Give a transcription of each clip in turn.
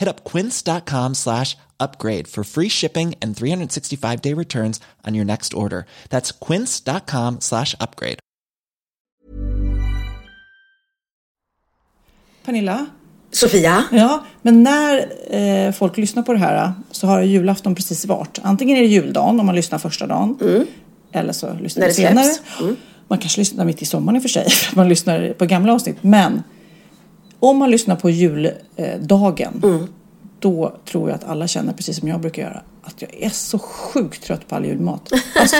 Hit up quince.com slash upgrade for free shipping and 365 day returns on your next order. That's quince.com slash upgrade. Pernilla? Sofia? Ja, men när eh, folk lyssnar på det här så har julafton precis varit. Antingen är det juldagen om man lyssnar första dagen. Eller så lyssnar man det senare. Mm. Man kanske lyssnar mitt i sommaren i och för sig. För man lyssnar på gamla avsnitt. Men om man lyssnar på juldagen. Mm. Då tror jag att alla känner precis som jag brukar göra. Att jag är så sjukt trött på all julmat. Alltså,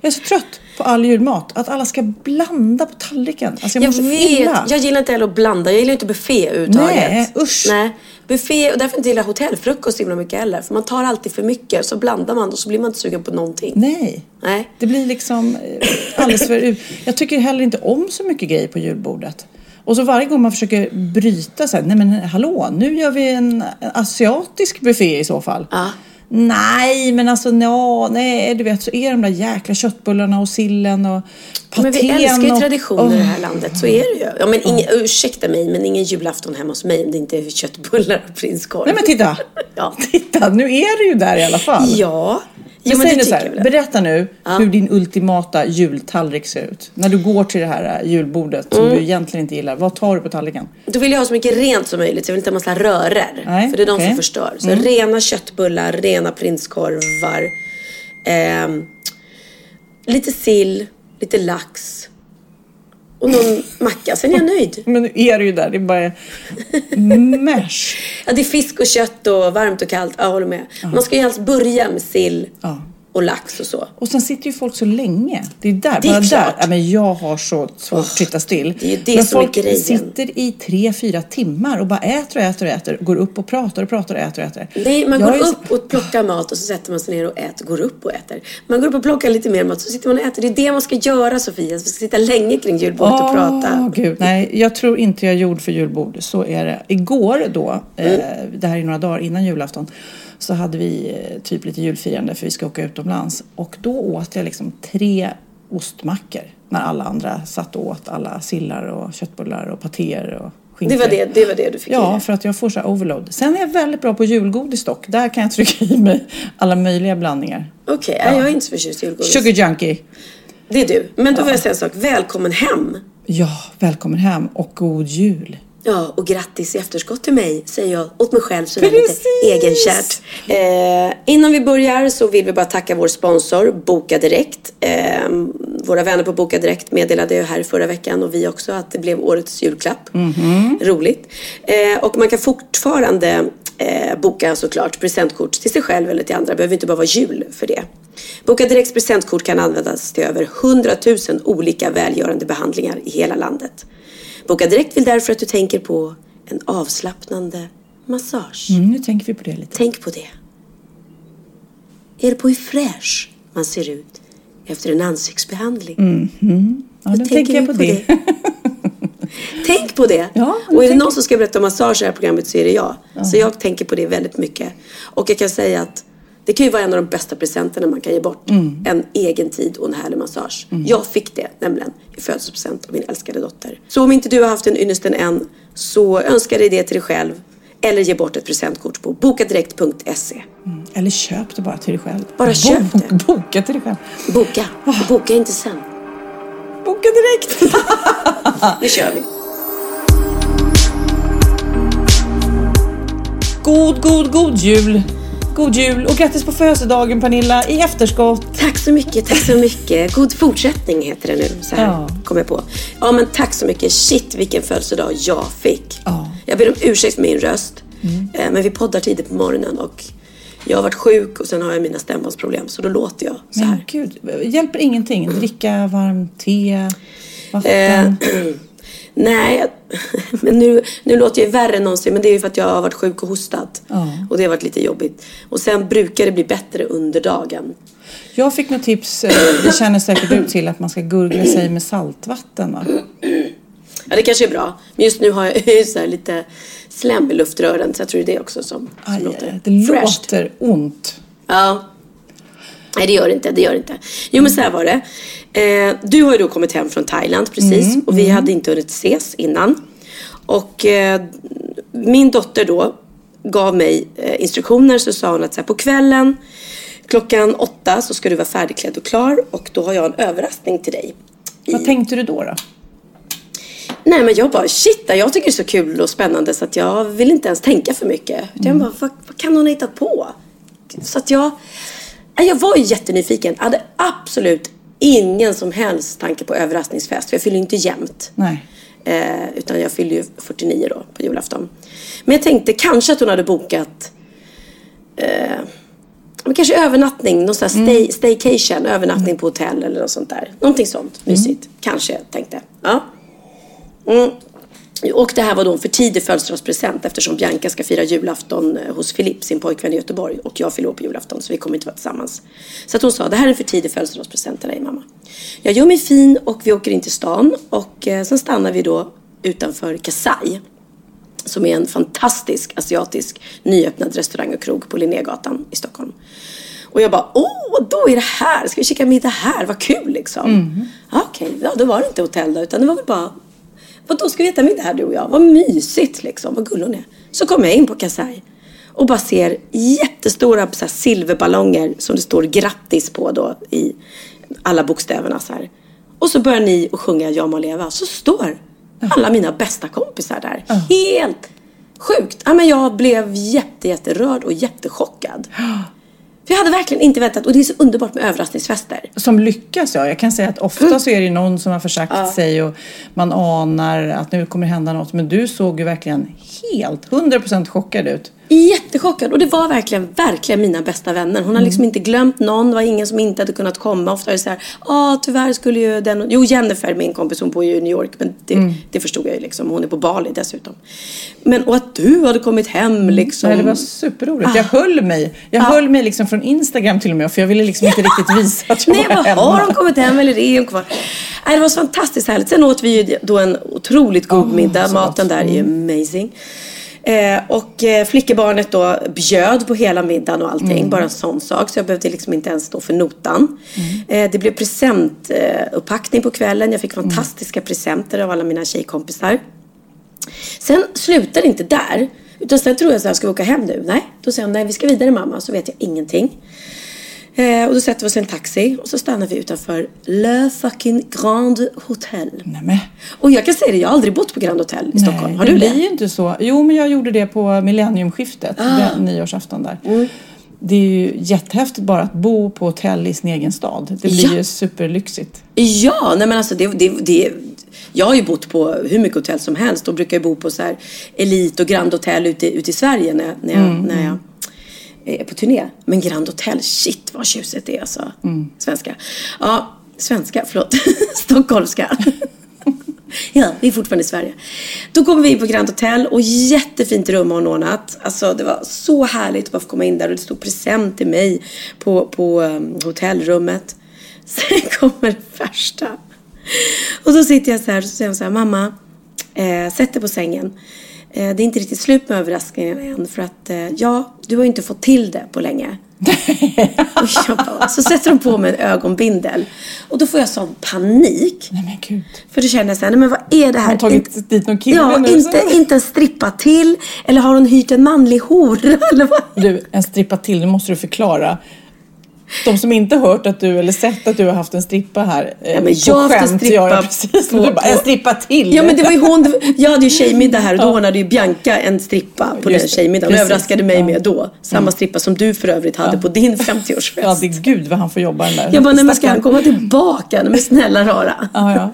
jag är så trött på all julmat. Att alla ska blanda på tallriken. Alltså jag, Jag vet, illa. jag gillar inte heller att blanda. Jag gillar inte buffé överhuvudtaget. Nej, usch. Nej, buffé och därför inte gillar jag hotellfrukost himla mycket heller. För man tar alltid för mycket, så blandar man och så blir man inte sugen på någonting. Nej. Nej. Det blir liksom eh, alldeles för. Jag tycker heller inte om så mycket grejer på julbordet. Och så varje gång man försöker bryta så här, nej men hallå, nu gör vi en asiatisk buffé i så fall. Ja. Nej, men alltså nå, nej, du vet så är de där jäkla köttbullarna och sillen och patén Men vi älskar ju och- traditioner i det här landet, så är det ju. Ja, men ingen, ursäkta mig, men ingen julafton hemma hos mig om det inte är köttbullar och prinskorv. Nej men titta! Ja. Titta, nu är du ju där i alla fall. Ja, jo, men det så här, berätta nu hur din ultimata jultallrik ser ut. När du går till det här äh, julbordet som Mm. du egentligen inte gillar. Vad tar du på tallriken? Då vill jag ha så mycket rent som möjligt. Jag vill inte ha massa rörer. Nej, för det är de okej. som förstör. Så Mm. rena köttbullar, rena prinskorvar. ehm, lite sill, lite lax. Och någon macka. Sen är jag nöjd. Men nu är du ju där, det är bara mash. Ja, det är fisk och kött och varmt och kallt. Ja, jag håller med. Man ska ju helst börja med sill Ja. Och lax och så. Och sen sitter ju folk så länge. Det är där, Det är bara där. klart. Ja, men jag har så svårt att sitta still. det är ju det men som är folk grejen. sitter i tre, fyra timmar och bara äter och äter och äter. Går upp och pratar och pratar och äter och äter. Nej, man Jag går är så- upp och plockar mat och så sätter man sig ner och äter, går upp och äter. Man går upp och plockar lite mer mat så sitter man och äter. Det är det man ska göra Sofia. Vi ska sitta länge kring julbordet och prata. Gud. Nej, jag tror inte jag är gjord för julbord. Så är det. Igår då, Mm. eh, det här är några dagar innan julafton, så hade vi eh, typ lite julfirande för vi ska åka utomlands. Och då åt jag liksom tre ostmackor när alla andra satt och åt alla sillar och köttbullar och patéer och. Det var det, det var det du fick Ja, för att jag får så här overload. Sen är jag väldigt bra på julgodis dock. Där kan jag trycka i mig alla möjliga blandningar. Okej, nej, jag är inte så förtjust i julgodis. Sugar junkie. Det är du. Men då vill jag säga en sak. Välkommen hem. Ja, välkommen hem och god jul. Ja, och grattis i efterskott till mig, säger jag åt mig själv så är lite egenkärt. Eh, innan vi börjar så vill vi bara tacka vår sponsor Boka Direkt. Eh, våra vänner på Boka Direkt meddelade ju här förra veckan och vi också att det blev årets julklapp. Roligt. Eh, och man kan fortfarande eh, boka såklart presentkort till sig själv eller till andra. Det behöver inte bara vara jul för det. Boka Direkts presentkort kan användas till över 100 000 olika välgörande behandlingar i hela landet. Boka Direkt vill därför att du tänker på en avslappnande massage. Mm, nu tänker vi på det lite. Tänk på det. Är det på hur fräsch man ser ut efter en ansiktsbehandling? Ja, då tänker jag på det. Tänk på det. Ja, och är det någon som ska berätta om massage i det här programmet så är det jag. Så jag tänker på det väldigt mycket. Och jag kan säga att det kan ju vara en av de bästa presenterna man kan ge bort. Mm. En egen tid och en härlig massage. Jag fick det nämligen i födelsedagspresent av min älskade dotter. Så om inte du har haft en ynnesten än så önska dig det till dig själv. Eller ge bort ett presentkort på bokadirekt.se. Eller köp det bara till dig själv. Bara köp det. Boka till dig själv. Boka. Och boka inte sen. Boka direkt! Nu kör vi. god, god, god jul god jul och grattis på födelsedagen Pernilla i efterskott. Tack så mycket, tack så mycket. God fortsättning heter det nu. Så här Ja. kom jag på. Ja men tack så mycket. Shit vilken födelsedag jag fick. Ja. Mm. Jag ber om ursäkt för min röst. Eh, Men vi poddar tidigt på morgonen och jag har varit sjuk och sen har jag mina stämbåndsproblem så då låter jag så Men här. gud, hjälper ingenting? Dricka varmt te, vatten? Eh, nej, men nu, nu låter jag värre än någonsin. Men det är ju för att jag har varit sjuk och hostat. Ja. Och det har varit lite jobbigt. Och sen brukar det bli bättre under dagen. Jag fick något tips, eh, det känner säkert du till, att man ska gurgla sig med saltvatten va? Ja, det kanske är bra. Men just nu har jag så lite slem i luftrören. Så jag tror det är det också som, som Aj, låter det fräscht. låter ont. Ja. Nej, det gör det inte. Det gör det inte. Jo, men så här var det. Eh, du har ju då kommit hem från Thailand precis. och vi hade inte hunnit ses innan. Och eh, min dotter då gav mig eh, instruktioner. Så sa hon att så här, på kvällen klockan åtta så ska du vara färdigklädd och klar. Och då har jag en överraskning till dig. Vad tänkte du då? då? Nej men jag bara shit, jag tycker det är så kul och spännande så att jag vill inte ens tänka för mycket. Utan Jag bara, vad, vad kan hon ha hittat på? Så att jag, jag var ju jättenyfiken. Jag hade absolut ingen som helst tanke på överraskningsfest. För jag fyller inte jämt. Nej. Eh, utan jag fyllde ju 49 då på julafton. Men jag tänkte kanske att hon hade bokat eh, men kanske övernattning, någon sån här stay, staycation, övernattning på hotell eller något sånt där. Någonting sånt mysigt. Kanske, tänkte Ja. Mm. Och det här var då en för tidig födelsedagspresent eftersom Bianca ska fira julafton eh, hos Filip, sin pojkvän i Göteborg. Och jag fyller på julafton så vi kommer inte vara tillsammans. Så att hon sa, det här är en för tidig födelsedagspresent till dig mamma. Jag gör mig fin och vi åker in till stan och eh, sen stannar vi då utanför Kasai. Som är en fantastisk asiatisk nyöppnad restaurang och krog på Linnégatan i Stockholm. Och jag bara, åh, då är det här. Ska vi käka middag här? Vad kul liksom. Ja, Okej, ja, då var det inte hotell då, utan det var väl bara, vad då ska vi äta middag här du och jag? Vad mysigt liksom, vad gullig hon är. Så kommer jag in på Kasai och bara ser jättestora så här, silverballonger som det står grattis på då i alla bokstäverna så här. Och så börjar ni att sjunga Ja må leva. Så står alla mina bästa kompisar där. Helt sjukt. Ja, men jag blev jätte, jätterörd och jättechockad. Jag hade verkligen inte väntat. Och det är så underbart med överraskningsfester. Som lyckas ja. Jag kan säga att ofta så är det någon som har försagt sig och man anar att nu kommer hända något. Men du såg ju verkligen helt 100% chockad ut. Jättechockad. Och det var verkligen, verkligen mina bästa vänner. Hon har liksom inte glömt någon. Det var ingen som inte hade kunnat komma. Ofta är det så här, ja tyvärr skulle ju den... Jo, Jennifer, min kompis, hon bor ju i New York. Men det, det förstod jag ju liksom. Hon är på Bali dessutom. Men och att du hade kommit hem liksom. Nej, det var superroligt. Jag höll mig. Jag höll mig liksom från Instagram till och med. För jag ville liksom inte riktigt visa att jag Nej, var vad hemma. har de kommit hem eller är hon kvar? Nej, det var så fantastiskt härligt. Sen åt vi ju då en otroligt god Åh, middag. Maten där är ju amazing. Eh, och eh, flickebarnet då bjöd på hela middagen och allting. Mm. Bara en sån sak. Så jag behövde liksom inte ens stå för notan. Mm. Eh, det blev presentupppackning upppackning på kvällen. Jag fick Mm. fantastiska presenter av alla mina tjejkompisar. Sen slutar det inte där. Utan sen tror jag så här, ska vi åka hem nu? Nej. Då säger hon, nej vi ska vidare mamma. Så vet jag ingenting. Eh, och då sätter vi oss i en taxi och så stannar vi utanför Le fucking Grand Hotel. Nej, men. Och jag kan säga det, jag har aldrig bott på Grand Hotel i Stockholm. Har det du blir det? ju inte så. Jo, men jag gjorde det på millenniumskiftet, Ah. den nyårsafton där. Mm. Det är ju jättehäftigt bara att bo på hotell i sin egen stad. Det blir Ja. ju superlyxigt. Ja, nej men alltså det, det, det jag har ju bott på hur mycket hotell som helst och brukar ju bo på så här Elit och Grand Hotel ute, ute i Sverige när, när, jag, när jag är på turné. Men Grand Hotel, shit vad tjusigt det är alltså. Svenska. Ja, svenska, förlåt. Stockholmska. Ja, vi är fortfarande i Sverige. Då kommer vi in på Grand Hotel och jättefint rum har hon ordnat. Alltså det var så härligt att bara få komma in där och det stod present till mig på, på um, hotellrummet. Sen kommer det värsta. Och så sitter jag så här och så säger hon så här, mamma, eh, sätt dig på sängen. Eh, det är inte riktigt slut med överraskningarna än för att eh, ja, du har ju inte fått till det på länge. och jag bara, så sätter de på mig en ögonbindel. Och då får jag sån panik. Nej men gud. För då känner jag så här, nej men vad är det här? Har hon tagit dit någon kille Ja, nu? inte, inte en strippa till. Eller har hon hyrt en manlig hora? Eller vad? Du, en strippa till, nu måste du förklara. De som inte hört att du eller sett att du har haft en strippa här. eh, Ja, men jag har haft en strippa jag precis. på- bara, en strippa till. Ja men det var ju hon, jag hade ju tjejmiddag här och då ordnade ju Bianca en strippa på Just den tjejmiddagen precis. överraskade mig Ja. med då. Samma strippa som du för övrigt hade på din 50-årsfest. Ja, det är gud vad han får jobba den där. Jag bara, nej men ska han komma tillbaka? Nej men snälla rara. Ja, ja.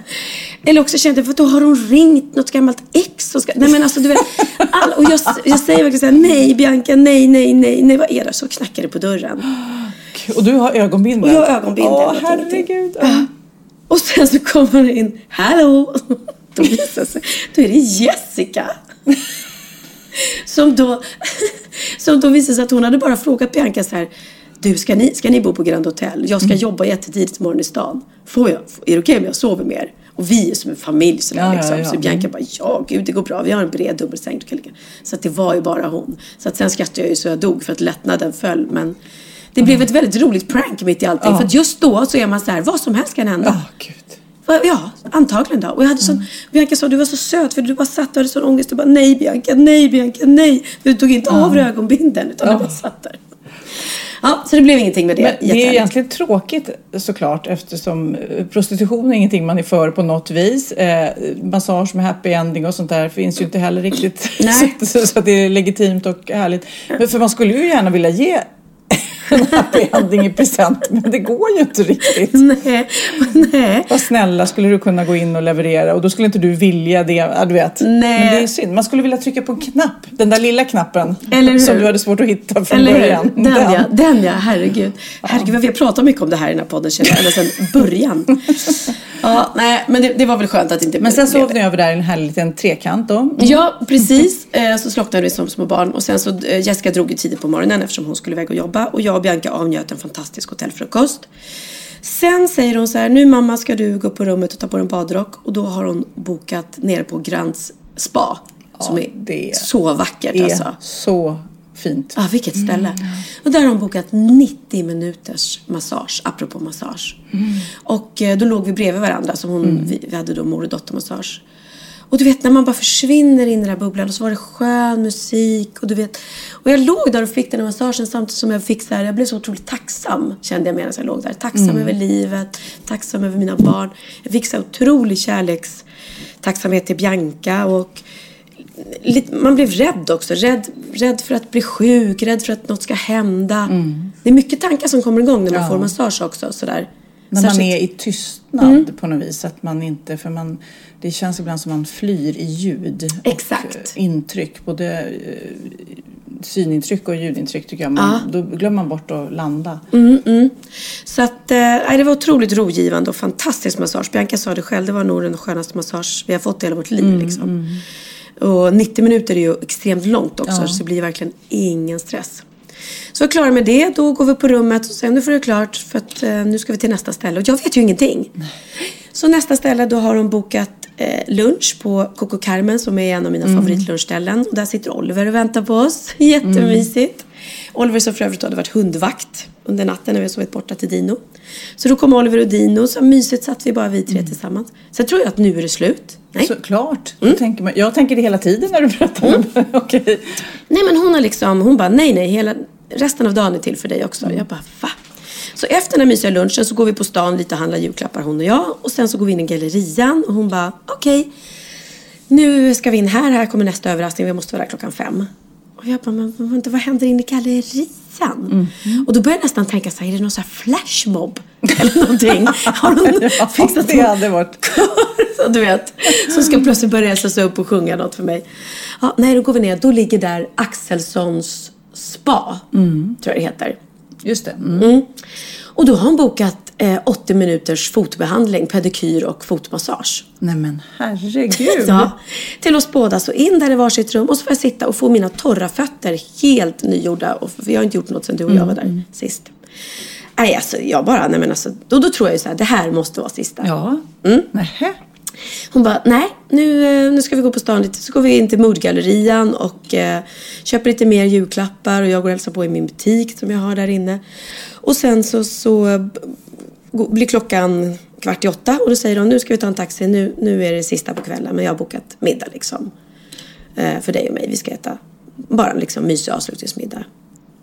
Eller också kände jag, för då har hon ringt något gammalt ex och ska, nej men alltså du vet. All, och jag, jag säger verkligen såhär, nej Bianca, nej, nej, nej, nej, vad är det? Så knackar det på dörren. Och du har ögonbindel. Och jag har ögonbindel, Åh, herregud. Ja. Och sen så kommer det in, hallå! Då visar sig, då är det Jessica. Som då, som då visar sig att hon hade bara frågat Bianca så här, du ska ni, ska ni bo på Grand Hotel? Jag ska jobba jättetidigt imorgon i stan. Får jag, är det okej om jag sover med er? Och vi är som en familj sådär Ja, ja, liksom. ja. Så Bianca bara, ja gud det går bra. Vi har en bred dubbelsäng. du kan ligga." Så att det var ju bara hon. Så att sen skrattade jag ju så jag dog för att lättnaden föll. Men det blev ett väldigt roligt prank mitt i allting. Ja. För att just då så är man så här, vad som helst kan hända. Ja, gud. Ja, antagligen då. Och jag hade sån, Bianca sa du var så söt för du bara satt och hade sån ångest. Du bara nej Bianca, nej Bianca, nej. Du tog inte av dig ögonbindeln utan Ja. du bara satt där. Ja, så det blev ingenting med det. Men det är ju egentligen tråkigt såklart eftersom eh, prostitution är ingenting man är för på något vis. Eh, massage med happy ending och sånt där finns ju inte heller riktigt så, så att det är legitimt och härligt. Men för man skulle ju gärna vilja ge en happy ending i present men det går ju inte riktigt. Nej, nej. Vad snälla skulle du kunna gå in och leverera och då skulle inte du vilja det, du vet. Nej. Men det är synd, man skulle vilja trycka på en knapp, den där lilla knappen som du hade svårt att hitta från Eller början. hur? Den, ja, den ja, herregud. Herregud vi har pratat mycket om det här i den här podden känner jag, ända sedan början. Ja, nej, men det, det var väl skönt att inte Men sen sov ni över där i en härlig liten trekant då. Ja, precis. Eh, Så slocknade vi som små barn. Och sen så, eh, Jessica drog ju tidigt på morgonen eftersom hon skulle iväg och jobba. Och jag och Bianca avnjöt en fantastisk hotellfrukost. Sen säger hon så här, nu mamma ska du gå på rummet och ta på dig en badrock. Och då har hon bokat nere på Grands spa. som är det så vackert är alltså. så fint. Ja, vilket ställe. Och där har hon bokat 90 minuters massage, apropå massage. Och eh, då låg vi bredvid varandra, så hon, vi, vi hade då mor och dottermassage. Och du vet när man bara försvinner in i den här bubblan och så var det skön musik och du vet. Och jag låg där och fick den här massagen samtidigt som jag fick så här, jag blev så otroligt tacksam kände jag medan jag låg där. Tacksam över livet, tacksam över mina barn. Jag fick så här otrolig kärleks tacksamhet till Bianca och lite, man blev rädd också. Rädd, rädd för att bli sjuk, rädd för att något ska hända. Det är mycket tankar som kommer igång när man Ja. får massage också. Sådär. När man Särskilt- är i tystnad på något vis. Att man inte, för man, det känns ibland som man flyr i ljud. Exakt. Och intryck. Både eh, synintryck och ljudintryck tycker jag. Man, Då glömmer man bort att landa. Mm, mm. Så att, eh, nej, det var otroligt rogivande och fantastisk massage. Bianca sa det själv, det var nog den skönaste massage vi har fått i hela vårt liv. Mm, liksom. Och 90 minuter är ju extremt långt också, Ja. så det blir verkligen ingen stress. Så jag är klar med det, då går vi på rummet och sen nu får det klart för att eh, nu ska vi till nästa ställe. Och jag vet ju ingenting. Så nästa ställe, då har de bokat lunch på Coco Carmen som är en av mina favoritlunchställen. Och där sitter Oliver och väntar på oss. Jättemysigt. Oliver som för övrigt hade varit hundvakt under natten när vi sovit borta till Dino. Så då kom Oliver och Dino, så mysigt satt vi bara vi tre tillsammans. Sen tror jag att nu är det slut. Nej. Såklart. Då tänker man, jag tänker det hela tiden när du berättar. Okej. Nej men hon har liksom, hon bara nej nej, hela, resten av dagen är till för dig också. Jag bara va? Så efter den här mysiga lunchen så går vi på stan lite och handlar julklappar hon och jag. Och sen så går vi in i gallerian och hon bara okej. nu ska vi in här, här kommer nästa överraskning, vi måste vara där klockan fem. Och jag bara, men vänta, vad händer inne i gallerian? Och då börjar jag nästan tänka så här, är det någon sån här flashmob? Eller någonting? Har hon Ja, fixat det hade varit- kör, så du vet, som ska plötsligt börja resa sig upp och sjunga något för mig. Ja, nej, då går vi ner. Då ligger där Axelssons spa, tror jag det heter. Just det. Mm. Mm. Och då har hon bokat eh, 80 minuters fotbehandling, pedikyr och fotmassage. Nej men herregud. Ja, till oss båda. Så in där i varsitt rum och så får jag sitta och få mina torra fötter helt nygjorda. Och för jag har inte gjort något sedan du och jag var där sist. Nej, alltså jag bara, nej men alltså, då, då tror jag ju så här, det här måste vara sista. Ja. Mm. Nähä. Hon bara, nej, nu, eh, nu ska vi gå på stan lite. Så går vi in till Moodgallerian och eh, köper lite mer julklappar. Och jag går och hälsar på i min butik som jag har där inne. Och sen så, så eh, blir klockan kvart i åtta. Och då säger de, nu ska vi ta en taxi. Nu, nu är det sista på kvällen. Men jag har bokat middag liksom. Eh, för dig och mig. Vi ska äta bara en liksom mysig avslutningsmiddag.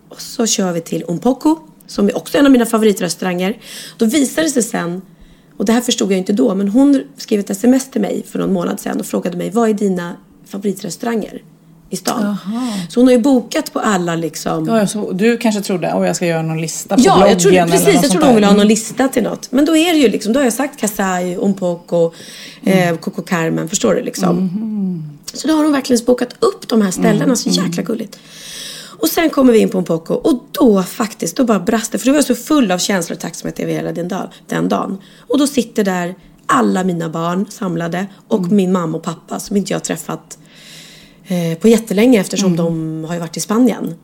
Och så kör vi till Umpoko. som är också en av mina favoritrestauranger. Då visade det sig sen, och det här förstod jag inte då, men hon skrev ett sms till mig för någon månad sedan och frågade mig, vad är dina favoritrestauranger i stan? Så hon har ju bokat på alla liksom Ja, så du kanske trodde att jag ska göra någon lista på Ja, bloggen jag trodde, eller precis. något Jag trodde hon ville ha någon lista till något. Men då är det ju liksom, då har jag sagt Kasai, Umpoko, eh, Coco Carmen. Förstår du liksom? Så då har hon verkligen bokat upp de här ställena. Så jäkla gulligt. Och sen kommer vi in på Umpoko och då faktiskt, då bara brast det. För då var så full av känslor och tacksamhet över hela den, dag, den dagen. Och då sitter där alla mina barn samlade och min mamma och pappa som inte jag har träffat eh, på jättelänge eftersom de har ju varit i Spanien.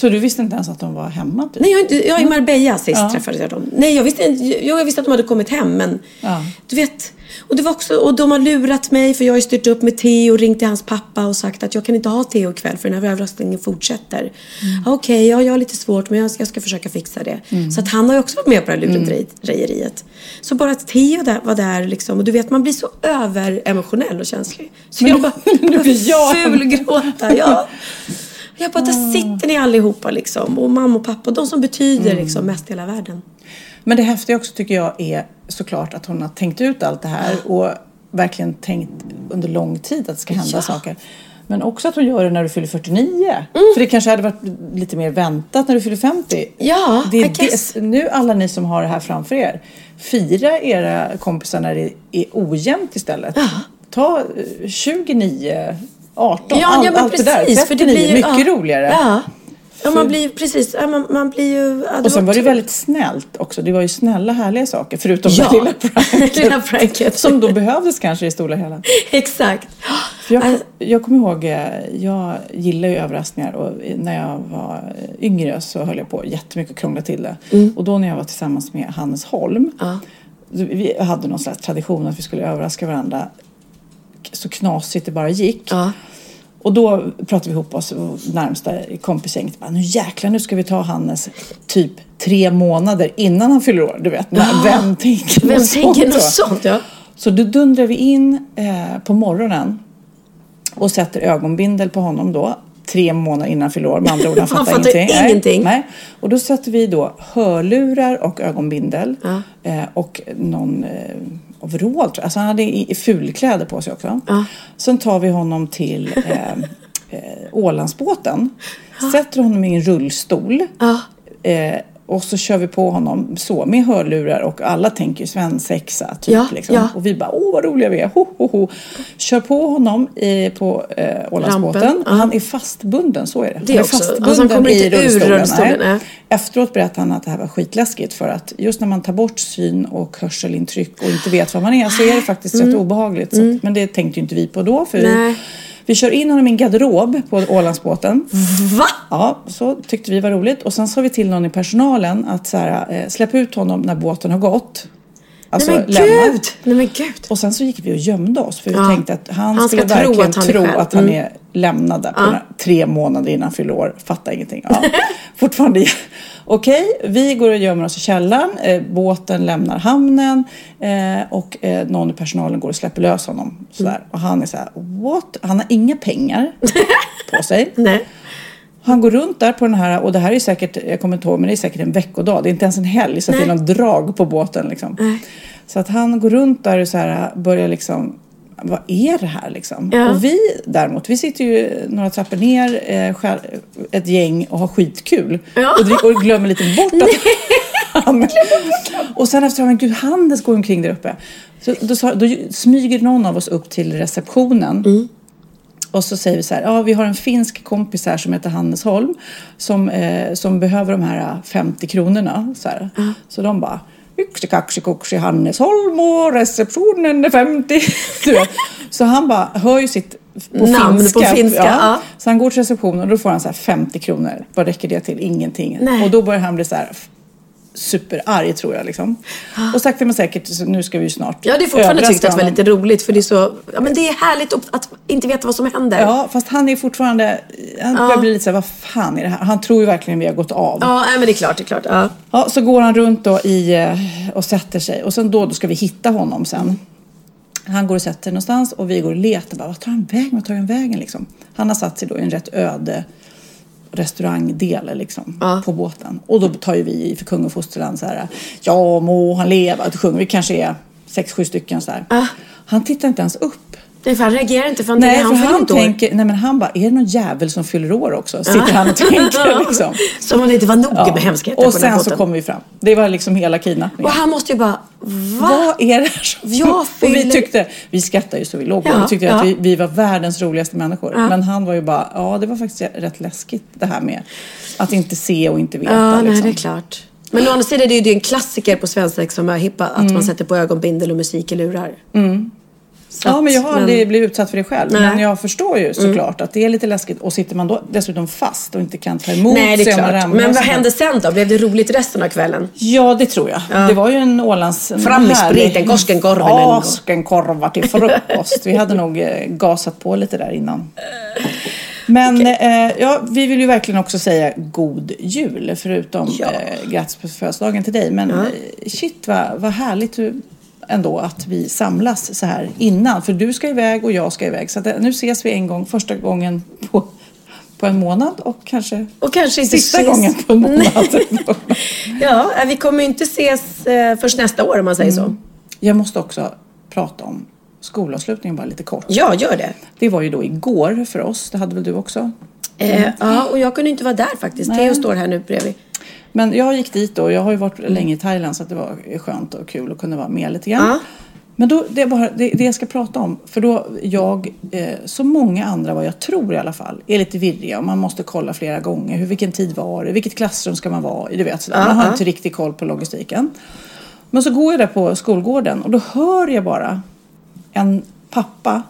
Så du visste inte ens att de var hemma? Typ? Nej, jag, inte, jag är i Marbella sist Ja. träffade jag dem. Nej, jag visste, jag, jag visste att de hade kommit hem, men Ja. du vet. Och, det var också, och de har lurat mig för jag har styrt upp med Theo och ringt till hans pappa och sagt att jag kan inte ha Theo ikväll för den här överraskningen fortsätter. Mm. Ja, Okej, ja, jag har lite svårt men jag, jag ska försöka fixa det. Mm. Så att han har ju också varit med på det här lurendrejeriet. Så bara att Theo där, var där liksom, och du vet man blir så överemotionell och känslig. Så Men jag bara jag- fulgråta. Ja. Jag bara, där sitter ni allihopa liksom. Och mamma och pappa, de som betyder Mm. liksom mest i hela världen. Men det häftiga också tycker jag är såklart att hon har tänkt ut allt det här och verkligen tänkt under lång tid att det ska hända Ja. saker. Men också att hon gör det när du fyller 49. Mm. För det kanske hade varit lite mer väntat när du fyller 50. Ja, det är guess. det, Nu alla ni som har det här framför er. Fira era kompisar när det är ojämnt istället. Ta eh, 29, 18, Ja, all, ja men allt precis. det där. 39, för det blir ju, mycket ja, roligare. Ja. Ja, man blir precis. Man, man blir ju... Ja, Och sen var det väldigt snällt också. Det var ju snälla härliga saker förutom Ja, det lilla pranket. lilla pranket. Som då behövdes kanske i stora hela. Exakt. För jag, Äh, jag kommer ihåg, eh, jag gillar ju överraskningar och när jag var yngre så höll jag på jättemycket att krångla till det. Och då när jag var tillsammans med Hannes Holm, Ja. vi hade någon slags tradition att vi skulle överraska varandra så knasigt det bara gick. Ja. Och då pratade vi ihop oss och närmsta kompisgänget. Bara, nu jäklar, nu ska vi ta Hannes typ tre månader innan han fyller år. Du vet, när, vem tänker Vem något tänker sånt, något sånt? Ja. Så då dundrar vi in eh, på morgonen och sätter ögonbindel på honom då. Tre månader innan han fyller år. Med andra ord, han Han fattar, fattar ingenting. ingenting. Nej, nej. Och då sätter vi då hörlurar och ögonbindel. Ja. Eh, och någon eh, overall tror jag. Alltså han hade i, i fulkläder på sig också. Ja. Sen tar vi honom till eh, eh, Ålandsbåten. Sätter honom i en rullstol. Eh, och så kör vi på honom så med hörlurar och alla tänker svensexa typ. Ja, liksom. ja. Och vi bara åh vad roliga vi är. Ho, ho, ho. Kör på honom i, på eh, Ålandsbåten. Ja. Han är fastbunden, så är det. Det han är också. fastbunden Alltså, han kommer i inte ur rullstolen. rullstolen, nej. Efteråt berättade han att det här var skitläskigt för att just när man tar bort syn och hörselintryck och inte vet var man är så är det faktiskt rätt obehagligt. Så att, men det tänkte ju inte vi på då. För Mm. Nej. vi kör in honom i en garderob på Ålandsbåten. Va? Ja, så tyckte vi var roligt. Och sen sa vi till någon i personalen att så här, eh, släpp ut honom när båten har gått. Alltså Nej men lämna. gud! Nej men gud. Och sen så gick vi och gömde oss för vi Ja. tänkte att han, Han skulle tro verkligen att han tro att han Mm. är lämnad där på tre månader innan fyller år. Fattar ingenting. Ja. Fortfarande. Okej, vi går och gömmer oss i källaren. Eh, båten lämnar hamnen eh, och eh, någon i personalen går och släpper lös honom. Sådär. Mm. Och han är så här, what? Han har inga pengar på sig. Nej. Han går runt där på den här och det här är säkert, jag kommer inte ihåg, men det är säkert en veckodag. Det är inte ens en helg så det är Nej. någon drag på båten liksom. Så att han går runt där och så här börjar liksom vad är det här liksom? Ja. Och vi däremot, vi sitter ju några trappor ner, eh, själv, ett gäng och har skitkul. Ja. Och, och glömmer lite bort att han... och sen efter, men gud, Handels går omkring där uppe. Så då, sa, då smyger någon av oss upp till receptionen. Mm. Och så säger vi så här, ja vi har en finsk kompis här som heter Hannes Holm som, eh, som behöver de här 50 kronorna. Så, här. så de bara, yxi kaxi kuxi Hannes Holm och receptionen är 50. Du vet. Så han bara hör ju sitt på Namn finska. på finska, ja. Så han går till receptionen och då får han så här 50 kronor. Vad räcker det till? Ingenting. Nej. Och då börjar han bli så här superarg tror jag liksom. Och sakta men säkert, nu ska vi ju snart Jag hade fortfarande tyckt att det var lite roligt för det är så... Ja men det är härligt att inte veta vad som händer. Ja, fast han är fortfarande... Han börjar bli lite så här, vad fan är det här? Han tror ju verkligen vi har gått av. Ja, men det är klart, det är klart. Ja. Ja, så går han runt då i, eh, och sätter sig. Och sen då, då ska vi hitta honom sen. Han går och sätter sig någonstans och vi går och letar. Bara, vad tar han vägen? Vad tar han vägen liksom? Han har satt sig då i en rätt öde restaurangdel liksom, Ja. på båten. Och då tar ju vi i för kung och fosterland så här, ja må han leva. Sjunger vi kanske är sex, sju stycken så här. Ja. Han tittar inte ens upp. Nej, för han reagerar inte för han Nej, tänker, för han fyller tänker, nej men han bara, är det någon jävel som fyller år också? Sitter han och tänker liksom. Som om det inte var nog Ja. med hemskheter Och på den sen så båten. kommer vi fram. Det var liksom hela kidnappningen. Och han måste ju bara, va? Vad är det här som... Jag Och vi fyller- tyckte, vi skrattade ju så vi låg. Ja, Vi tyckte ja. att vi, vi var världens roligaste människor. Ja. Men han var ju bara, ja det var faktiskt rätt läskigt det här med att inte se och inte veta. Ja, nej, liksom. det är klart. Men å andra sidan är det ju en klassiker på svensexa som är hippa, att Mm. man sätter på ögonbindel och musik i lurar. Så Ja, men jag har aldrig blivit utsatt för det själv. Nej. Mm. Men jag förstår ju såklart att det är lite läskigt. Och sitter man då dessutom fast och inte kan ta emot Nej, det är klart. Men vad hände sen då? Blev det roligt resten av kvällen? Ja, det tror jag. Det var ju en Ålands... Fram med spriten, Koskenkorven. Koskenkorvar till frukost. Vi hade nog eh, gasat på lite där innan. Men eh, ja, vi vill ju verkligen också säga god jul, förutom Ja. eh, grattis på födelsedagen till dig. Men eh, shit vad, vad härligt hur- ändå att vi samlas så här innan. För du ska iväg och jag ska iväg. Så eh, nu ses vi en gång, första gången på, på en månad och kanske Och kanske inte sista ses- gången på en månad. Ja, vi kommer inte ses eh, först nästa år om man säger så. Jag måste också prata om skolavslutningen bara lite kort. Ja, gör det. Det var ju då igår för oss, det hade väl du också? Eh, ja, och jag kunde inte vara där faktiskt. Theo står här nu bredvid. Men jag gick dit då, jag har ju varit länge i Thailand så att det var skönt och kul att kunna vara med lite grann. Ja. Men då, det är bara det, det jag ska prata om, för då jag, eh, som många andra vad jag tror i alla fall, är lite virriga och man måste kolla flera gånger. Hur, vilken tid var det? Vilket klassrum ska man vara i? Du vet, sådär. Man har inte riktigt koll på logistiken. Men så går jag där på skolgården och då hör jag bara en pappa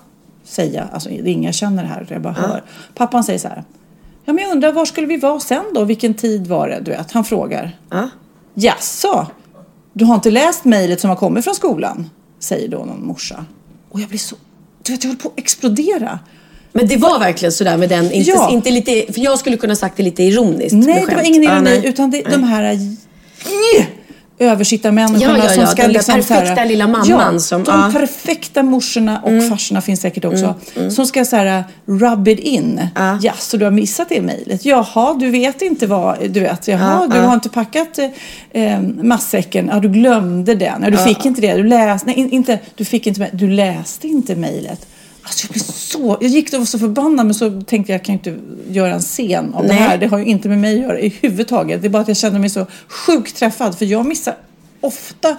säga, alltså det är ingen jag känner här, jag bara hör. Pappan säger så här. Ja men jag undrar var skulle vi vara sen då? Vilken tid var det? Du vet, han frågar. Ja. Jaså? Du har inte läst mejlet som har kommit från skolan? Säger då någon morsa. Och jag blir så... Du vet, jag håller på att explodera. Men det var verkligen sådär med den, inte, Ja. inte lite, för jag skulle kunna sagt det lite ironiskt. Nej, det var ingen ironi, nej. utan det, de här översittarmänniskorna Ja, ja, ja, som ska den liksom perfekta lilla mamman ja, som- de. Mm. perfekta morsorna och farsorna finns säkert också. Som ska så här rub it in. Ja. Ja, så du har missat det mejlet? Jaha, du vet inte vad, du vet, jaha, Ja, du har inte packat eh, matsäcken, ja du glömde den, ja, du fick inte det, du läste, nej in- inte, du fick inte, du läste inte mejlet. Alltså jag blev så, jag gick och var så förbannad men så tänkte jag, jag kan inte göra en scen av det Nej. här. Det har ju inte med mig att göra i huvudtaget. Det är bara att jag kände mig så sjukt träffad för jag missar ofta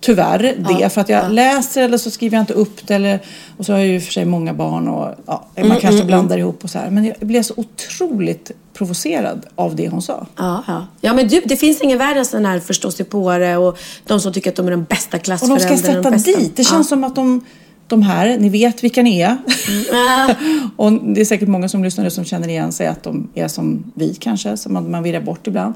tyvärr det för att jag läser eller så skriver jag inte upp det eller, och så har jag ju för sig många barn och ja, Mm, man kanske blandar ihop och så här. Men jag blev så otroligt provocerad av det hon sa. Ja, ja. ja men du, det finns ingen värre än sån här förståsigpåare och de som tycker att de är den bästa Och klassföräldrarna. de ska sätta bästa. dit. Det känns som att de, de här, ni vet vilka ni är. Ja. och det är säkert många som lyssnar nu som känner igen sig att de är som vi kanske, som man, man virrar bort ibland.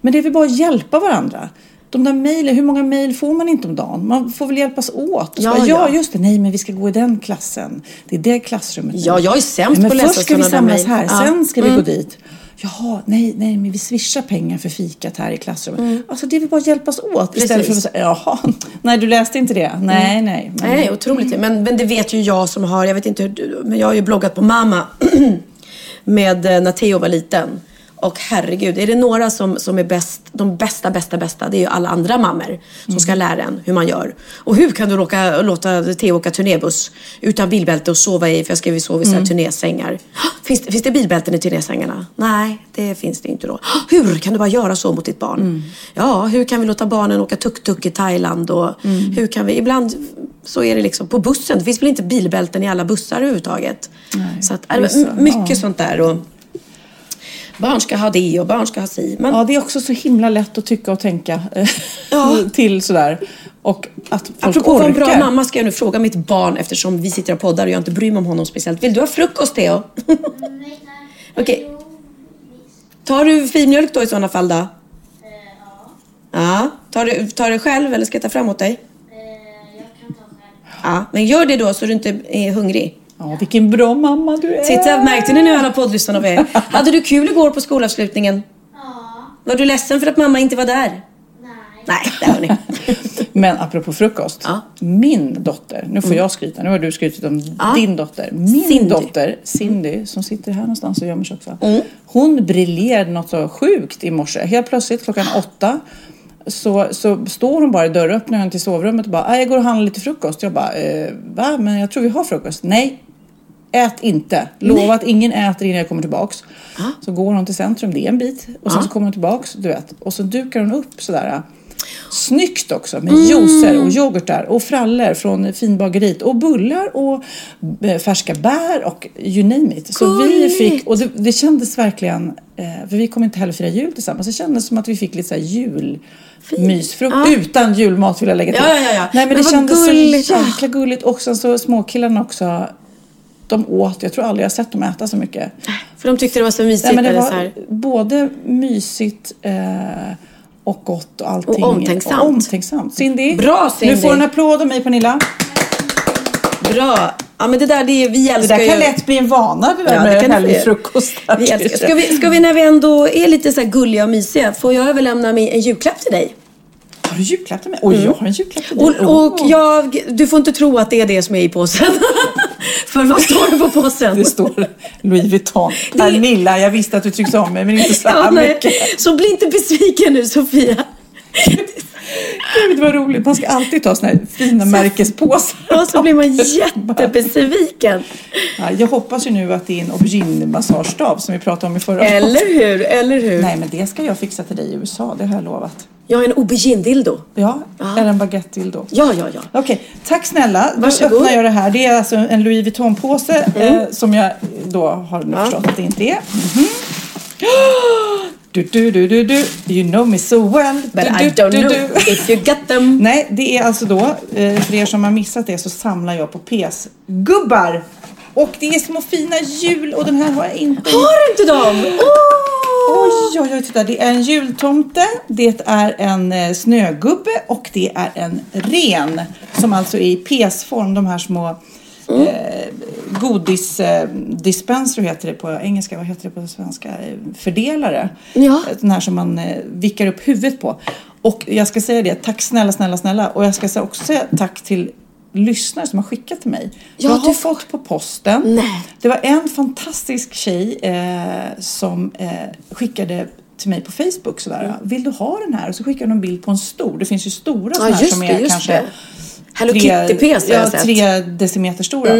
Men det är väl bara att hjälpa varandra. De där mejlen, hur många mejl får man inte om dagen? Man får väl hjälpas åt. Ja, bara, ja, ja. just det, nej men vi ska gå i den klassen. Det är det klassrummet. Ja, jag är sämst på att läsa först ska vi där samlas mejl. här, Ja. Mm. sen ska vi gå dit. Jaha, nej, nej, men vi swishar pengar för fikat här i klassrummet. Alltså det är väl bara att hjälpas åt istället för att Mm. Precis. säga, jaha, nej du läste inte det. Nej, nej. Men, Nej, otroligt. Men, men det vet ju jag som har, jag vet inte hur du, men jag har ju bloggat på mamma med eh, när Theo var liten. Och herregud, är det några som, som är bäst, de bästa, bästa, bästa, det är ju alla andra mammor som ska lära en hur man gör. Och hur kan du råka, låta Theo åka turnébuss utan bilbälte och sova i, för jag skrev ju sova i så här turnésängar. Finns, det- finns det bilbälten i turnésängarna? Nej, det finns det inte då. Hur kan du bara göra så mot ditt barn? Ja, hur kan vi låta barnen åka tuk-tuk i Thailand? Och hur kan vi, ibland så är det liksom på bussen. Det finns väl inte bilbälten i alla bussar överhuvudtaget. Nej, så att, m- mycket ja. sånt där. Och barn ska ha det och barn ska ha si. Men, Ja, det är också så himla lätt att tycka och tänka eh, Ja. till sådär. Och att folk Apropå vara en bra orkar. mamma ska jag nu fråga mitt barn eftersom vi sitter och poddar och jag inte bryr mig om honom speciellt. Vill du ha frukost Theo? Okej. Tar du filmjölk då i sådana fall då? Ja. Tar du, tar du själv eller ska jag ta fram åt dig? Ja, men gör det då så du inte är hungrig. Ja, vilken bra mamma du är. Titta, märkte ni nu alla poddlyssnarna vi är? Hade du kul igår på skolavslutningen? Ja, Var du ledsen för att mamma inte var där? nej. Nej, det har ni. Men apropå frukost. Ja. Min dotter, nu får jag skryta, nu har du skrytit om Ja. din dotter. Min Cindy. dotter, Cindy, som sitter här någonstans och gömmer sig också. Mm. Hon briljerade något så sjukt i morse. Helt plötsligt klockan åtta så, så står hon bara i dörröppningen till sovrummet och bara, "Ah, jag går och handlar lite frukost. Jag bara, eh, va? Men jag tror vi har frukost. Nej, ät inte. Lova att ingen äter innan jag kommer tillbaks. Så går hon till centrum, det är en bit. Och sen så kommer hon tillbaks, du vet. Och så dukar hon upp sådär. Snyggt också med juicer och yoghurtar och frallor från finbageriet och bullar och eh, färska bär och you name it. Så vi fick, och det, det kändes verkligen, eh, för vi kommer inte heller fira jul tillsammans, det kändes som att vi fick lite så här julmysfrukt. Ja. Utan julmat vill jag lägga till. Ja, ja. Nej men, Men det kändes gulligt. så jäkla gulligt. Och sen så småkillarna också, de åt, jag tror aldrig jag sett dem äta så mycket. För de tyckte det var så mysigt. Nej, men det var så här. både mysigt eh, och gott och allting. Och omtänksamt. Och omtänksamt. Cindy, Bra, Cindy. du får en applåd av mig Pernilla. Bra. Ja, men det där, det är, vi Det älskar där kan ju... lätt bli en vana det där Ja, det med det frukost. Vi älskar. Ska, vi, ska vi när vi ändå är lite så här gulliga och mysiga, får jag överlämna min, en julklapp till dig? Har du julklapp till mig? Oj, jag har en julklapp till dig. Mm. Och, och jag, du får inte tro att det är det som är i påsen. För vad står det på påsen? Det står Louis Vuitton. Pernilla, jag visste att du tyckte om mig men inte så här Ja, mycket. Så bli inte besviken nu Sofia. Gud vad roligt. Man ska alltid ta såna här fina märkespåsar. Och så blir man jättebesviken. Ja, jag hoppas ju nu att det är en aubergine-massagestav som vi pratade om i förra Eller hur? Eller hur? Nej men det ska jag fixa till dig i USA, det har jag lovat. Jag har en aubergine-dildo. Ja, eller en baguette-dildo. Ja, ja, ja. Okej, tack snälla. Då Varsågod. öppnar jag det här. Det är alltså en Louis Vuitton-påse eh, som jag då har nu förstått att det inte är. Mhm. Du, du, du, du, du. You know me so well. But du, I don't du, know if you got them. Nej, det är alltså då, eh, för er som har missat det så samlar jag på PS-gubbar. Och det är små fina jul och den här har jag inte. Har du inte dem? Åh! Oj, oj, oj, titta. Det är en jultomte, det är en eh, snögubbe och det är en ren. Som alltså är i PS-form, de här små Mm. eh, godisdispenser heter det på engelska, vad heter det på svenska? Eh, Fördelare. Ja. Den här som man eh, vickar upp huvudet på. Och jag ska säga det, tack snälla, snälla, snälla. Och jag ska också säga tack till lyssnare som har skickat till mig. Ja, jag har du- fått på posten. Nej. Det var en fantastisk tjej eh, som eh, skickade till mig på Facebook sådär. Vill du ha den här? Och så skickade hon en bild på en stor. Det finns ju stora sådana Ja, här just som det, är kanske det. Hello Kitty-pc ja, jag sett. tre decimeter stora.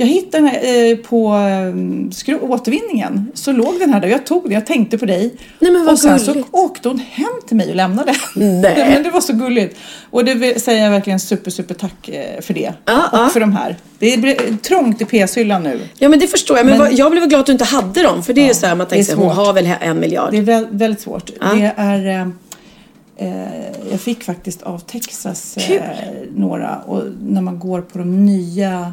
Jag hittade den här, eh, på eh, skro- återvinningen. Så låg den här där. Jag tog den. Jag tänkte på dig. Nej, men vad och sen gulligt. så åkte hon hem till mig och lämnade. Nej. men det var så gulligt. Och det säger jag verkligen super, super tack eh, för det. Ja, och ja. för de här. Det är trångt i PS-hyllan nu. Ja men det förstår jag. Men, Men- jag blev glad att du inte hade dem. För det är ju så här, man tänker hon har väl en miljard. Det är väl, väldigt svårt. Ja. Det är... Eh, eh, jag fick faktiskt av Texas eh, några. Och när man går på de nya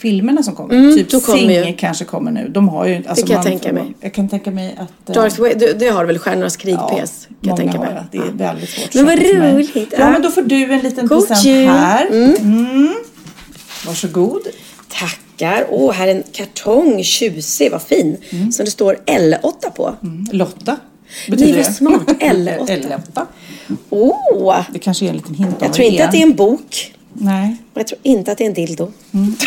filmerna som kommer. Mm, typ Sing kanske kommer nu. De har ju... Alltså kan jag man, tänka mig. Jag kan tänka mig att... eh, Darth Vader, det, det har väl Stjärnornas krig-PS? kan jag tänka har mig. det. Det är väldigt svårt. Men vad roligt. Ja, Ja. men då får du en liten God present jul. här. Mm. Varsågod. Tackar. Åh, här är en kartong. Tjusig, vad fin. Mm. Som det står L8 på. Lotta. Nej, betyder vad det. smart. L8. L8. Åh! Det kanske är en liten hint Jag vad tror inte att det är en bok. Nej. Och jag tror inte att det är en dildo. Mm.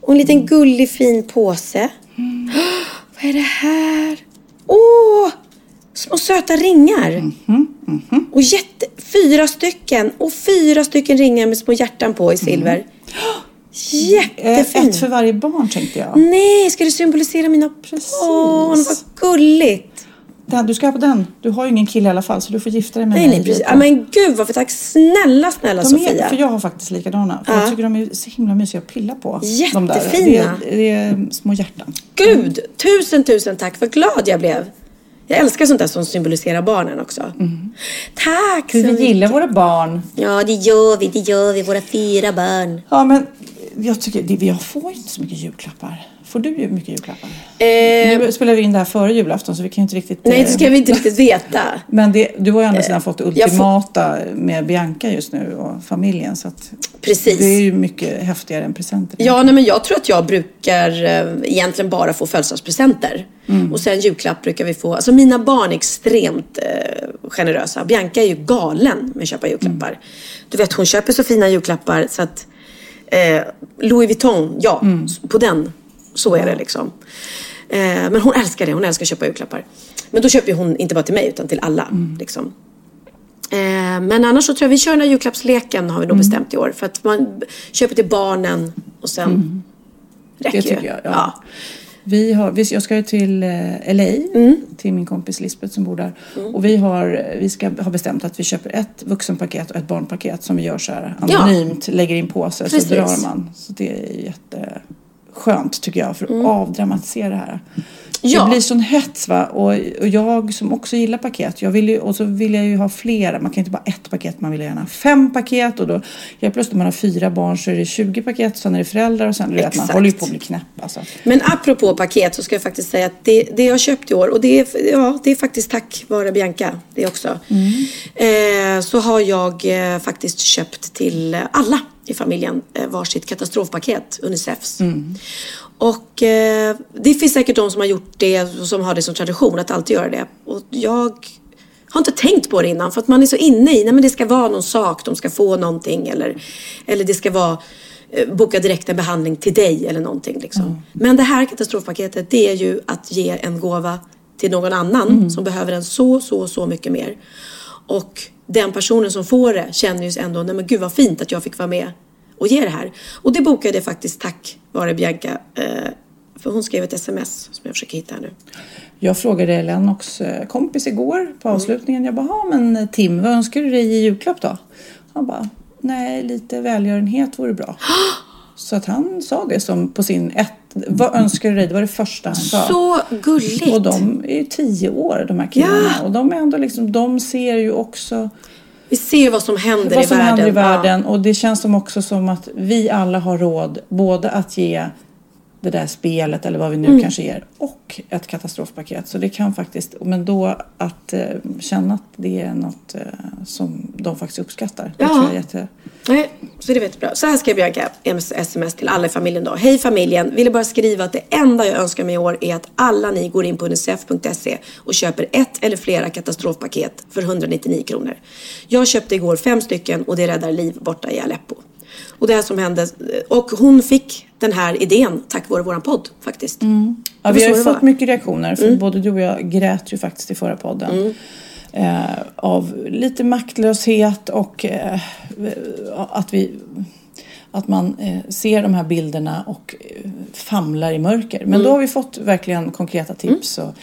Och en liten gullig fin påse. Vad är det här? Åh! Små söta ringar. Mhm, Och jätte, fyra stycken. Och fyra stycken ringar med små hjärtan på i silver. Eh, Jättefin. Ett för varje barn tänkte jag. Nej, ska det symbolisera mina Precis. barn? Vad gulligt. Den, du ska ha på den. Du har ju ingen kille i alla fall så du får gifta dig med Nej, mig. nej, precis. Ja, men gud varför tack. Snälla, snälla de Sofia. är, för jag har faktiskt likadana. För Jag tycker de är så himla mysiga att pilla på. De. Jättefina. Det är, det är små hjärtan. Gud, tusen, tusen tack. Vad glad jag blev. Jag älskar sånt där som symboliserar barnen också. Tack så Hur vi mycket. gillar våra barn. Ja, det gör vi. Det gör vi. Våra fyra barn. Ja, men jag tycker det, jag får inte så mycket julklappar Får du mycket julklappar? Eh, Nu spelar vi in det här före julafton så vi kan ju inte riktigt... nej, det eh, ska vi inte riktigt veta. Men det, du har ju å andra sidan fått det jag får- ultimata med Bianca just nu och familjen. Så att Precis. det är ju mycket häftigare än presenter. Ja, nej, men jag tror att jag brukar eh, egentligen bara få födelsedagspresenter. Mm. Och sen julklapp brukar vi få. Alltså mina barn är extremt eh, generösa. Bianca är ju galen med att köpa julklappar. Mm. Du vet, hon köper så fina julklappar så att eh, Louis Vuitton, ja, Mm. på den. Så är det liksom. Eh, men hon älskar det. Hon älskar att köpa julklappar. Men då köper hon inte bara till mig utan till alla. Mm. Liksom. Eh, men annars så tror jag vi kör den här julklappsleken har vi nog Mm. bestämt i år. För att man köper till barnen och sen räcker Mm. Det tycker ju. jag, ja. Vi har, vi, jag ska ju till eh, LA, Mm. till min kompis Lisbeth som bor där. Och vi har, vi ska, har bestämt att vi köper ett vuxenpaket och ett barnpaket som vi gör så här Ja. anonymt, lägger in påse Precis. så drar man. Så det är jätteskönt tycker jag för att avdramatisera det här. Mm. Ja. Det blir sån hets va och, och jag som också gillar paket, jag vill ju, och så vill jag ju ha flera. Man kan inte bara ett paket, man vill gärna ha fem paket och då helt plötsligt när man har fyra barn så är det 20 paket, sen är det föräldrar och sen är det att man håller ju på att bli knäpp alltså. Men apropå paket så ska jag faktiskt säga att det, det jag köpt i år och det är, ja, det är faktiskt tack vare Bianca det också. Eh, så har jag eh, faktiskt köpt till alla i familjen eh, varsitt katastrofpaket, Unicefs. Och eh, det finns säkert de som har gjort det och som har det som tradition att alltid göra det. Och jag har inte tänkt på det innan för att man är så inne i, nej men det ska vara någon sak, de ska få någonting eller, eller det ska vara eh, boka direkt en behandling till dig eller någonting liksom. Men det här katastrofpaketet det är ju att ge en gåva till någon annan som behöver den så, så, så mycket mer. Och den personen som får det känner ju ändå, nej men gud vad fint att jag fick vara med och ge det här. Och det bokade jag faktiskt tack vare Bianca. Eh, för hon skrev ett sms som jag försöker hitta här nu. Jag frågade Lennox eh, kompis igår Mm. på avslutningen. Jag bara, "Ja, men eh, Tim, vad önskar du dig i julklapp då? Han bara, nej, lite välgörenhet vore bra. Så att han sa det som på sin ett, vad önskar du dig? Det var det första han sa. Så gulligt! Och de är ju tio år de här killarna. Och de är ändå liksom, de ser ju också Vi ser vad som händer vad i som världen. händer i världen. Och det känns som också som att vi alla har råd både att ge det där spelet eller vad vi nu Mm. kanske ger och ett katastrofpaket. Så det kan faktiskt, men då att eh, känna att det är något eh, som de faktiskt uppskattar. Det Ja. tror jag är jätte... Nej, så det vet bra. Så här skrev Bianca sms till alla i familjen då. Hej familjen! Ville bara skriva att det enda jag önskar mig i år är att alla ni går in på unicef.se och köper ett eller flera katastrofpaket för 199 kronor. Jag köpte igår fem stycken och det räddar liv borta i Aleppo. Och det här som hände, och hon fick den här idén tack vare våran podd faktiskt. Ja, Det var vi har ju fått. Mm. mycket reaktioner. För både du och jag grät ju faktiskt i förra podden. Eh, av lite maktlöshet och eh, att vi att man eh, ser de här bilderna och eh, famlar i mörker. Men Mm. då har vi fått verkligen konkreta tips. Och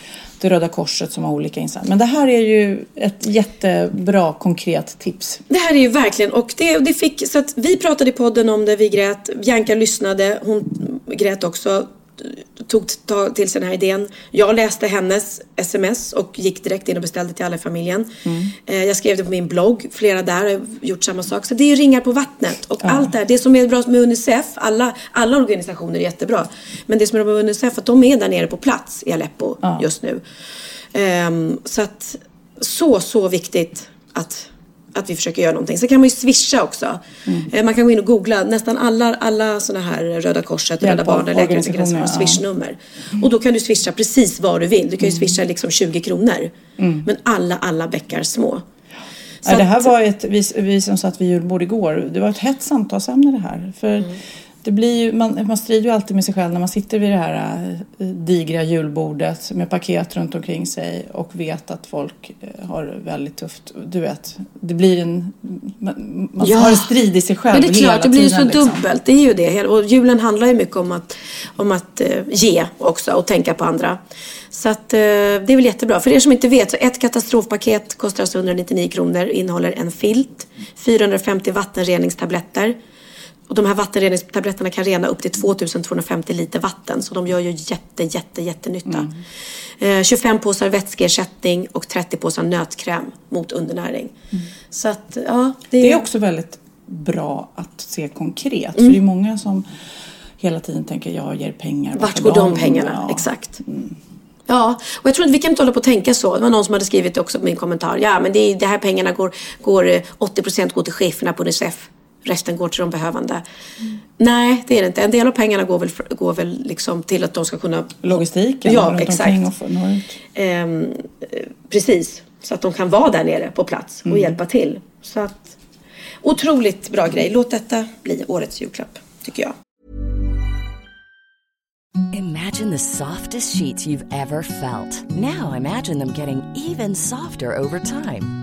det Röda Korset som har olika insatser. Men det här är ju ett jättebra konkret tips. Det här är ju verkligen, och det, det fick, så att vi pratade i podden om det, vi grät, Bianca lyssnade, hon grät också, tog till sig den här idén. Jag läste hennes sms och gick direkt in och beställde till alla i familjen. Eh, Jag skrev det på min blogg, flera där har gjort samma sak. Så det är ju ringar på vattnet. Och allt det här, det som är bra med Unicef, alla, alla organisationer är jättebra. Men det som är bra med Unicef, att de är där nere på plats i Aleppo just nu. Ehm, så att, så, så viktigt att att vi försöker göra någonting. Sen kan man ju swisha också. Eh, Man kan gå in och googla. Nästan alla, alla sådana här Röda Korset, Rädda Barnen, Läkare utan gränser har swishnummer. Och då kan du swisha precis vad du vill. Du kan ju swisha liksom 20 kronor. Men alla, alla bäckar små. Så Ja, det här var ett, vi, vi som satt vid julbord igår, det var ett hett samtalsämne det här. För Mm. Det blir ju, man, man strider ju alltid med sig själv när man sitter vid det här äh, digra julbordet med paket runt omkring sig och vet att folk äh, har väldigt tufft. Du vet, det blir en, man, man Ja. har en strid i sig själv Ja, det är hela klart. Det blir ju så liksom. dubbelt. Det är ju det. Och julen handlar ju mycket om att, om att eh, ge också och tänka på andra. Så att, eh, det är väl jättebra. För er som inte vet, så ett katastrofpaket kostar alltså 199 kronor. Innehåller en filt, 450 vattenreningstabletter. Och de här vattenreningstabletterna kan rena upp till 2250 liter vatten. Så de gör ju jätte, jätte, jättenytta. Eh, 25 påsar vätskeersättning och 30 påsar nötkräm mot undernäring. Så att, ja. Det är också väldigt bra att se konkret. För det är många som hela tiden tänker jag ger pengar. Vart går de pengarna? Ja. Exakt. Ja, och jag tror inte vi kan inte hålla på att tänka så. Det var någon som hade skrivit också min kommentar. Ja, men det, är- det här pengarna går, går eh, 80% går till cheferna på Unicef. Resten går till de behövande. Nej, det är det inte. En del av pengarna går väl, går väl liksom till att de ska kunna... Logistiken Ja, exakt. och. Ehm, eh, precis. Så att de kan vara där nere på plats och hjälpa till. Så att, otroligt bra grej. Låt detta bli årets julklapp, tycker jag. Imagine the softest sheets you've ever felt. Now imagine them getting even softer over time.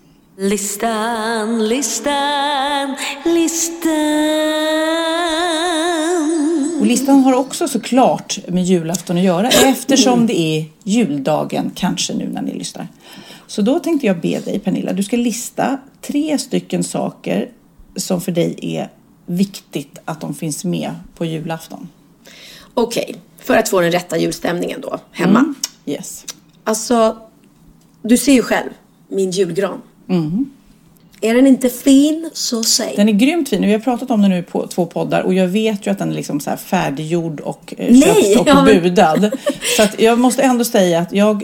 Listan, listan, listan. Och listan har också såklart med julafton att göra eftersom det är juldagen, kanske nu när ni lyssnar. Så då tänkte jag be dig Pernilla, du ska lista tre stycken saker som för dig är viktigt att de finns med på julafton. Okej, för att få den rätta julstämningen då, hemma. Mm. Yes. Alltså, du ser ju själv min julgran. Är den inte fin, så säg. Den är grymt fin. Vi har pratat om den nu på två poddar och jag vet ju att den är liksom så här färdiggjord och eh, Nej, köpt och ja, men- budad. Så att jag måste ändå säga att jag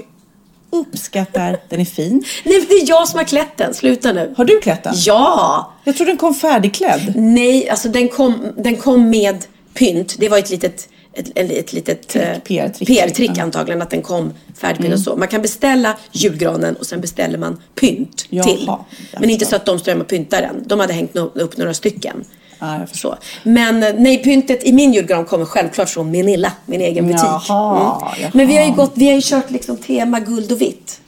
uppskattar den är fin. Nej, det är jag som har klätt den. Sluta nu. Har du klätt den? Ja! Jag tror den kom färdigklädd. Nej, alltså den kom, den kom med pynt. Det var ett litet, ett, ett, litet eh, PR-trick. Mm. antagligen. Att den kom färdigpynt och så. Man kan beställa julgranen och sen beställer man pynt Jaha, till. Men inte så att de står och pyntar den. De hade hängt upp några stycken. Förstår. Så. Men eh, nej, pyntet i min julgran kommer självklart från Minilla, min egen butik. Mm. Jaha, jaha. Men vi har ju gått, vi har ju kört liksom tema guld och vitt.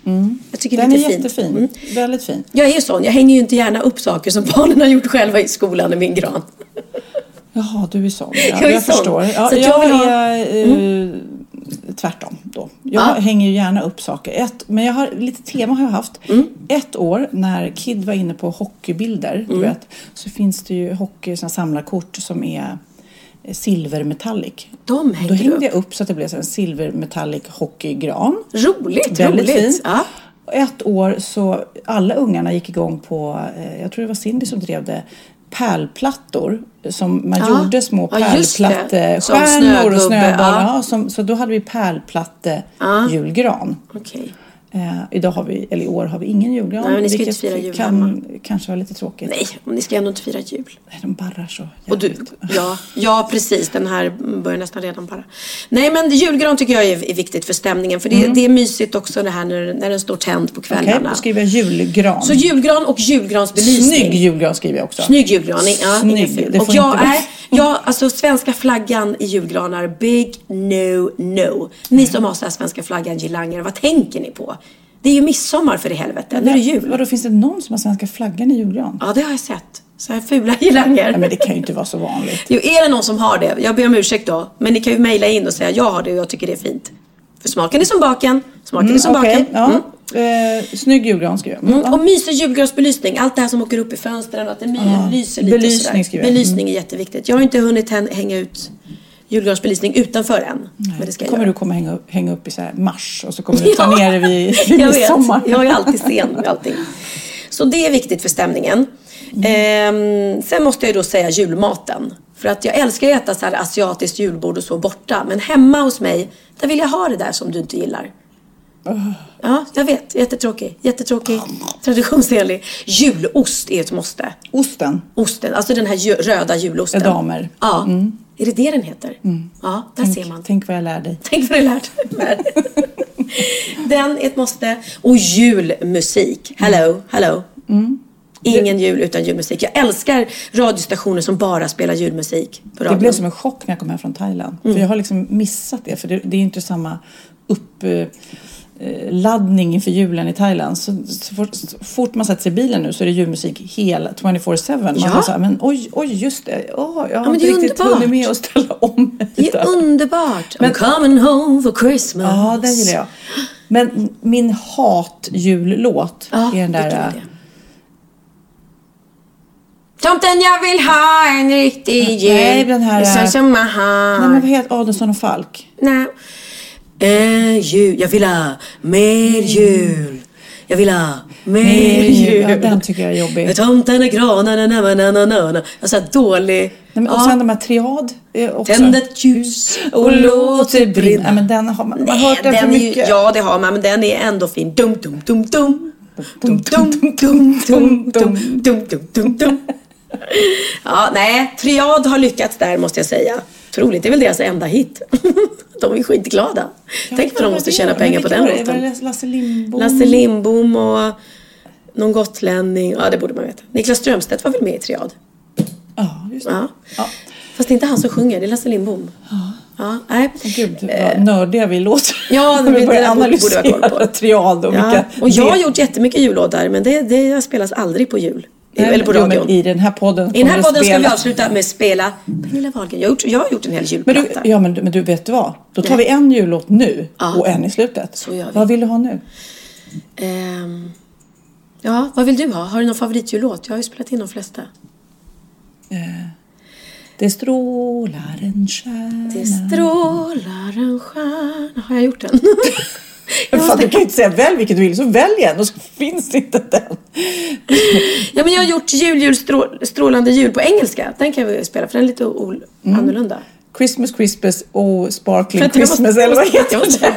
Jag tycker det är Den är jättefin. Mm. Väldigt fin. Jag är ju sån, jag hänger ju inte gärna upp saker som barnen har gjort själva i skolan i min gran. Jaha, du är sån. Ja, Jag är jag sån. förstår. Ja, jag jag är eh, tvärtom då. Jag Ja. hänger ju gärna upp saker. Ett, men jag har lite tema har jag haft. Mm. Ett år när Kid var inne på hockeybilder, Mm. du vet, så finns det ju hockey, såna samlarkort som är eh, silvermetallic. De Då hängde du hängde upp. jag upp så att det blev en silvermetallic hockeygran. Roligt, Väldigt roligt. fin. Ja. Ett år så alla ungarna gick igång på, eh, jag tror det var Cindy som drev det, pärlplattor som man Ja. gjorde små Ja, pärlplattestjärnor och snöbollar. ja. Så då hade vi pärlplatte julgran. Okej. Eh, idag har vi, eller i år har vi ingen julgran. Nej, men ni ska inte fira jul kan kanske vara lite tråkigt. Nej, och ni ska ändå inte fira jul. Nej, de barrar så Och du, jävligt. ja, ja, precis. Den här börjar nästan redan para. Nej, men julgran tycker jag är, är viktigt för stämningen. För det, det är mysigt också det här när, när den står tänd på Okej, kvällarna. då skriver jag julgran. Så julgran och julgransbelysning. Snygg julgran skriver jag också. Snygg julgran. Ja, Snygg, det Och får jag inte är, jag, alltså svenska flaggan i julgranar, big no no. Ni som har så här svenska flaggan girlanger, vad tänker ni på? Det är ju midsommar för i helvete, nu är det jul. Vadå, finns det någon som har svenska flaggan i julgran? Ja, det har jag sett. Så här fula girlanger. Nej, men det kan ju inte vara så vanligt. Jo, är det någon som har det, jag ber om ursäkt då, men ni kan ju mejla in och säga jag har det och jag tycker det är fint. För smaken är som baken, smaken är som Mm, Okej, baken. ja. Mm. Eh, snygg julgran skriver jag. Mm. Mm. Och mysig julgransbelysning, allt det här som åker upp i fönstren och att det Ja. lyser lite Belysning sådär. Belysning är jätteviktigt. Jag har inte hunnit hän- hänga ut julgransbelysning utanför än. Men det ska jag kommer göra. du komma hänga upp, hänga upp i så mars och så kommer du ta ner det vid, vid jag vet, midsommar. jag är alltid sen med allting. Så det är viktigt för stämningen. Ehm, sen måste jag då säga julmaten. För att jag älskar att äta så här asiatiskt julbord och så borta. Men hemma hos mig, där vill jag ha det där som du inte gillar. Ja, jag vet. Jättetråkig. Jättetråkig. Traditionsenlig. Julost är ett måste. Osten. Osten, alltså den här ju, röda julosten. Edamer. Ja. Är det det den heter? Ja, där Tänk, ser man. tänk vad jag lär dig. Tänk vad du lärt dig. Den är ett måste. Och julmusik. Hello, hello. Ingen jul utan julmusik. Jag älskar radiostationer som bara spelar julmusik på Det radion. blev som en chock när jag kom hem från Thailand. Mm. För jag har liksom missat det. För det, det är inte samma upp... eh, laddning inför julen i Thailand. Så, så, fort, så fort man sätter sig i bilen nu så är det julmusik hela 24-7. Man Ja. så här, men oj, oj, just det. Åh, jag har men inte riktigt underbart. hunnit med att ställa om Det är underbart. Men- I'm coming home for Christmas. Ja, den gillar jag. Men min hatjullåt Ja, är den där... äh, det? Tomten jag vill ha en riktig jul. Nej, den här, äh, som. Nej, men vad heter Adolfsson och Falk? Nej. En jul. Jag vill ha mer jul. Jag vill ha mer Mer jul. Ja, den tycker jag är jobbig. Tomten är granen, na, na, na, na, na. Alltså dålig. Nej, men, och Ja. sen de här triad. Också. Tänd ett ljus och låt det brinna. Nej, men den har man, man har hört den, för är ju, mycket. ja, det har man, men den är ändå fin. Dum, dum, dum, dum. Dum, dum, dum, dum, dum, dum, dum, dum, dum, dum. Ja, nej, Triad har lyckats där måste jag säga. Troligt, det är väl deras enda hit. De är skitglada. Tänk för de måste tjäna pengar på den låten. Lasse Lindbom? Lasse Lindbom och någon gotlänning. Ja, det borde man veta. Niklas Strömstedt var väl med i Triad? Ja, just det. Ja. Ja. Fast det är inte han som sjunger, det är Lasse Lindbom. Ja, nej. Gud, vad nördiga vi låter. Ja, vi börjar det borde- borde analysera triad och Ja. vilka... Och jag har gjort jättemycket jullåtar, men det, det spelas aldrig på jul. Eller på jo, radion. men I den här podden I den här podden ska vi avsluta med spela Pernilla Wahlgren. Jag har gjort, jag har gjort en hel Men julplatta. du, ja, men, men du, vet du vad? Då tar Nej. vi en jullåt nu Ja. och en i slutet. Så gör vi. Vad vill du ha nu? Ehm, ja, vad vill du ha? Har du någon favoritjullåt? Jag har ju spelat in de flesta. Det strålar en stjärna. Det strålar en stjärna. Har jag gjort den? Men Fan, du kan ju inte säga välj vilket du vill, så välj en och så finns inte den. ja, men jag har gjort jul, jul, strå, strålande jul på engelska. Den kan vi spela, för den är lite o- Mm. annorlunda. Christmas, Christmas och Sparkling Vänta, jag måste- Christmas, eller vad jag måste- heter jag måste-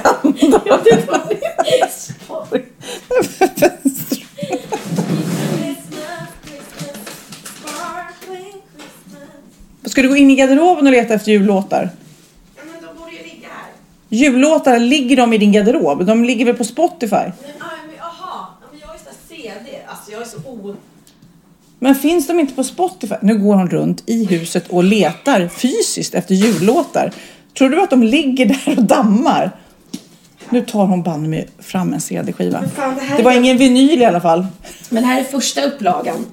Ska du gå in i garderoben och leta efter jullåtar? Ja, men de borde ju ligga här. Jullåtar, ligger de i din garderob? De ligger väl på Spotify? Men, men, aha, men jag är så CD. Alltså jag är så o... Men finns de inte på Spotify? Nu går hon runt i huset och letar fysiskt efter jullåtar. Tror du att de ligger där och dammar? Nu tar hon banne mig fram en CD-skiva. Fan, det Det var är- ingen vinyl i alla fall. Men här är första upplagan.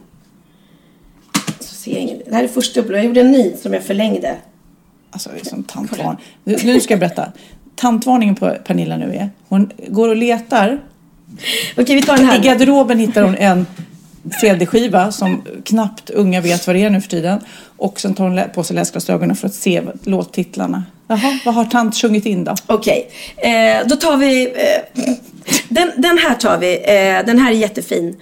Så ser jag ingen. Det här är första upplagan. Jag gjorde en ny som jag förlängde. Alltså, det är som tantvarning. Nu nu ska jag berätta. Tantvarningen på Pernilla nu är, hon går och letar. Okej, vi tar den I här. garderoben hittar hon en CD-skiva som knappt unga vet vad det är nu för tiden. Och sen tar hon på sig läsglasögonen för att se låttitlarna. Jaha, vad har tant sjungit in då? Okej, eh, då tar vi... Eh, den, den här tar vi. Eh, den här är jättefin.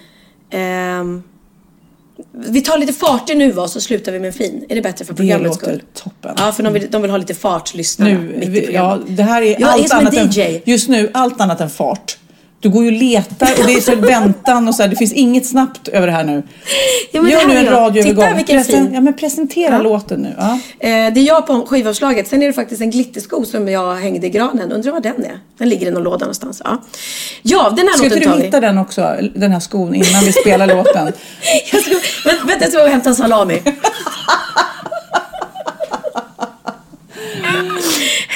Vi tar lite fartig nu va, så slutar vi med en fin. Är det bättre för Det programmets låter skull? toppen. Ja, för de vill, de vill ha lite fart, lyssnarna, Nu, mitt i vi, ja, det här är Jag är allt som en annat DJ. än, just nu allt annat än fart. Du går ju och letar och det är så väntan och så här, det finns inget snabbt över det här nu. Ja, Gör nu en radioövergång. Titta vilken fin. ja, men presentera Ja. låten nu. Ja. Eh, det är jag på skivavslaget. Sen är det faktiskt en glittersko som jag hängde i granen. Undrar var den är? Den ligger i någon låda någonstans. Ja, ja den här Ska inte låten tar du vi. hitta den också, den här skon, innan vi spelar låten? Jag ska, vänta, vänta, jag ska gå och hämta en salami.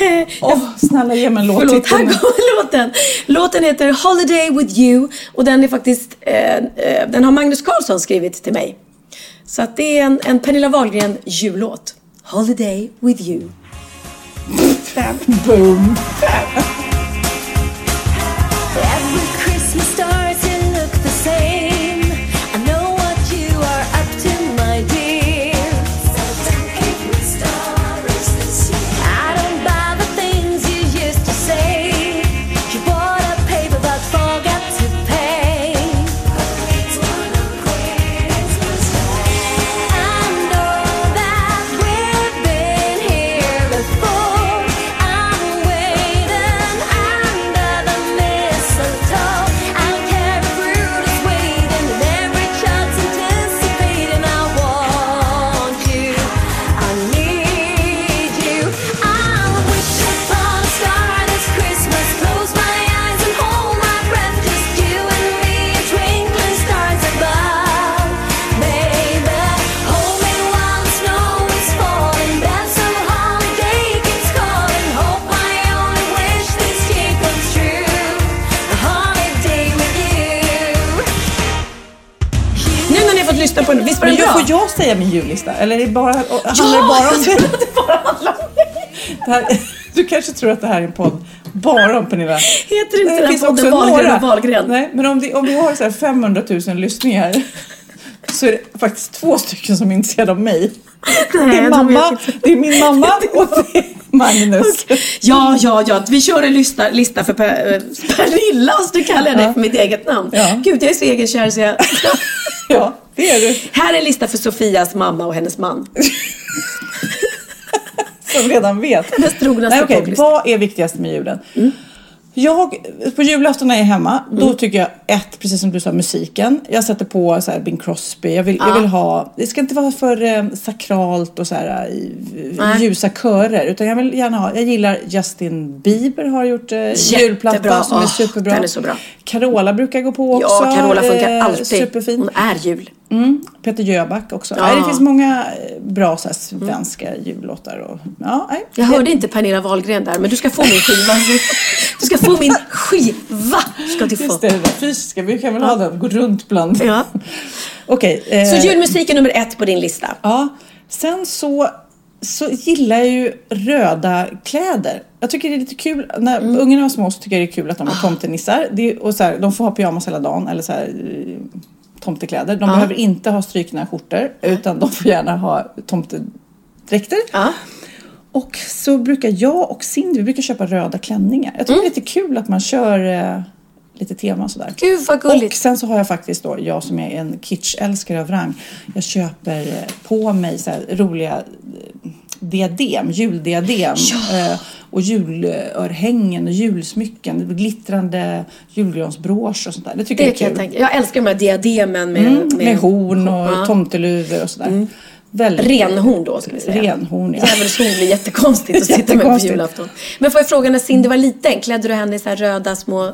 Åh, snälla ge mig en Förlåt, här kommer låten. Låten heter Holiday with you och den är faktiskt, eh, eh, den har Magnus Carlsson skrivit till mig. Så att det är en, en Pernilla Wahlgren jullåt. Holiday with you. Boom! Får jag säga min jullista? Eller är det bara, handlar det bara om det här, Du kanske tror att det här är en podd bara om Pernilla. Heter inte Det den podden Wahlgren och Wahlgren? Nej, men om, det, om vi har så här 500 000 lyssningar så är det faktiskt två stycken som är intresserade av mig. det, är mamma, det är min mamma och det är Magnus. Ja, ja, ja. Vi kör en lista, lista för per, eh, Pernilla, så du kallar jag dig för mitt eget namn. Ja. Gud, jag är så egenkär så jag... Ja, det är du. Här är en lista för Sofias mamma och hennes man. Som redan vet. Hennes trognaste okej, folklista. Vad är viktigast med julen? Jag, på julafton när jag är hemma, då tycker jag ett, precis som du sa, musiken. Jag sätter på så här Bing Crosby. Jag vill, jag vill ha, det ska inte vara för eh, sakralt och så här i, Nej. ljusa körer. Utan jag vill gärna ha, jag gillar Justin Bieber har gjort eh, julplatta som är Åh, superbra. den är så bra. Carola brukar gå på också. Ja, Carola funkar eh, alltid. Superfin. Hon är jul. Mm. Peter Jöback också. Ja. Nej, det finns många eh, bra så här, svenska jullåtar. Och, ja, nej. Jag hörde inte Pernilla Wahlgren där, men du ska få min skiva. Du ska få min skiva! Ska du få. Just det, det där fysiska. Vi kan väl ha den, gå runt bland. Ja. Okej. eh, Så julmusik är nummer ett på din lista. Ja, sen så, så gillar jag ju röda kläder. Jag tycker det är lite kul, när Mm. ungarna var små så tycker jag det är kul att de Ah. har tomtenissar. Det och så här, de får ha pyjamas hela dagen eller så här, eh, tomtekläder. De behöver inte ha strykna skjortor utan de får gärna ha tomtedräkter. Ja. Och så brukar jag och Cindy, vi brukar köpa röda klänningar. Jag tycker Mm. det är lite kul att man kör eh, lite tema sådär. Gud vad Och gulligt. sen så har jag faktiskt då, jag som är en kitschälskare av rang, jag köper eh, på mig så roliga eh, diadem, juldiadem eh, och julörhängen och julsmycken, glittrande julgransbrås och sånt där. Det tycker Det jag är kul. tänka. Jag älskar de här diademen med, Mm, med horn och Ja. Mm. tomteluvor och sådär. Väldigt Renhorn då ska vi säga. Renhorn, ja. Djävulshorn blir jättekonstigt att sitta med på julafton. Men får jag fråga, när Cindy var liten, klädde du henne i så här röda små eh,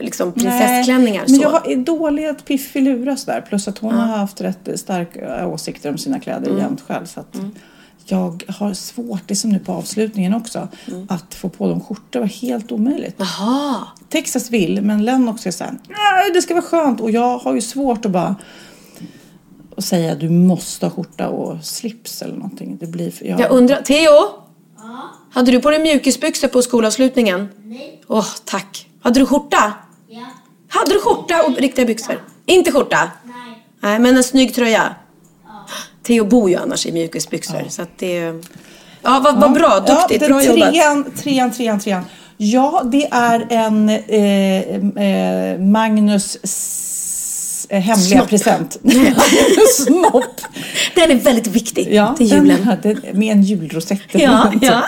liksom prinsessklänningar? Nej, men jag är dålig att piffilura sådär. Plus att hon har haft rätt starka åsikter om sina kläder Mm. jämt själv. Så att Jag har svårt, det är som nu på avslutningen också, Mm. att få på dem skjortor. Det var helt omöjligt. Jaha. Texas vill, men Lennox är såhär, nej det ska vara skönt. Och jag har ju svårt att bara att säga du måste ha skjorta och slips eller någonting. Det blir för, jag, Jag undrar, Theo? Hade du på dig mjukisbyxor på skolavslutningen? Nej. Åh, tack. Hade du skjorta? Ja. Hade du skjorta och riktiga byxor? Inte skjorta? Nej. Nej, men en snygg tröja? Theo bor ju annars i mjukisbyxor, så att det... Ja, vad, vad bra. Duktigt. Ja, bra jobbat. trean, trean, trean, trean. Ja, det är en eh, eh, Magnus eh, hemliga Snopp. present. Snopp. Den är väldigt viktig Ja, till den julen. hade, med en julrosett. Ja, ja.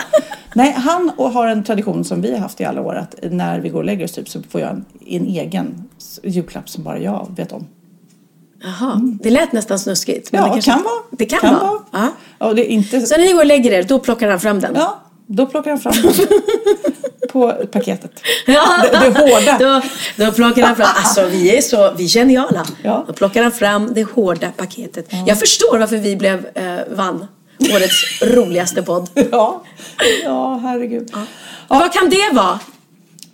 Nej, han och har en tradition som vi har haft i alla år att när vi går och lägger oss typ, så får jag en, en egen julklapp som bara jag vet om. Jaha, det lät nästan snuskigt. men Ja, det kanske- kan vara. Det kan, vara. Ja. Ja, det är inte... Så när ni går och lägger er, då plockar han fram den? Ja, då plockar han fram den. på paketet. Ja. Det, det hårda. Då, då plockar han fram, alltså vi är så, vi är geniala. Ja. Då plockar han fram det hårda paketet. Jag förstår varför vi blev, eh, vann årets roligaste podd. Ja, ja herregud. Vad kan det vara?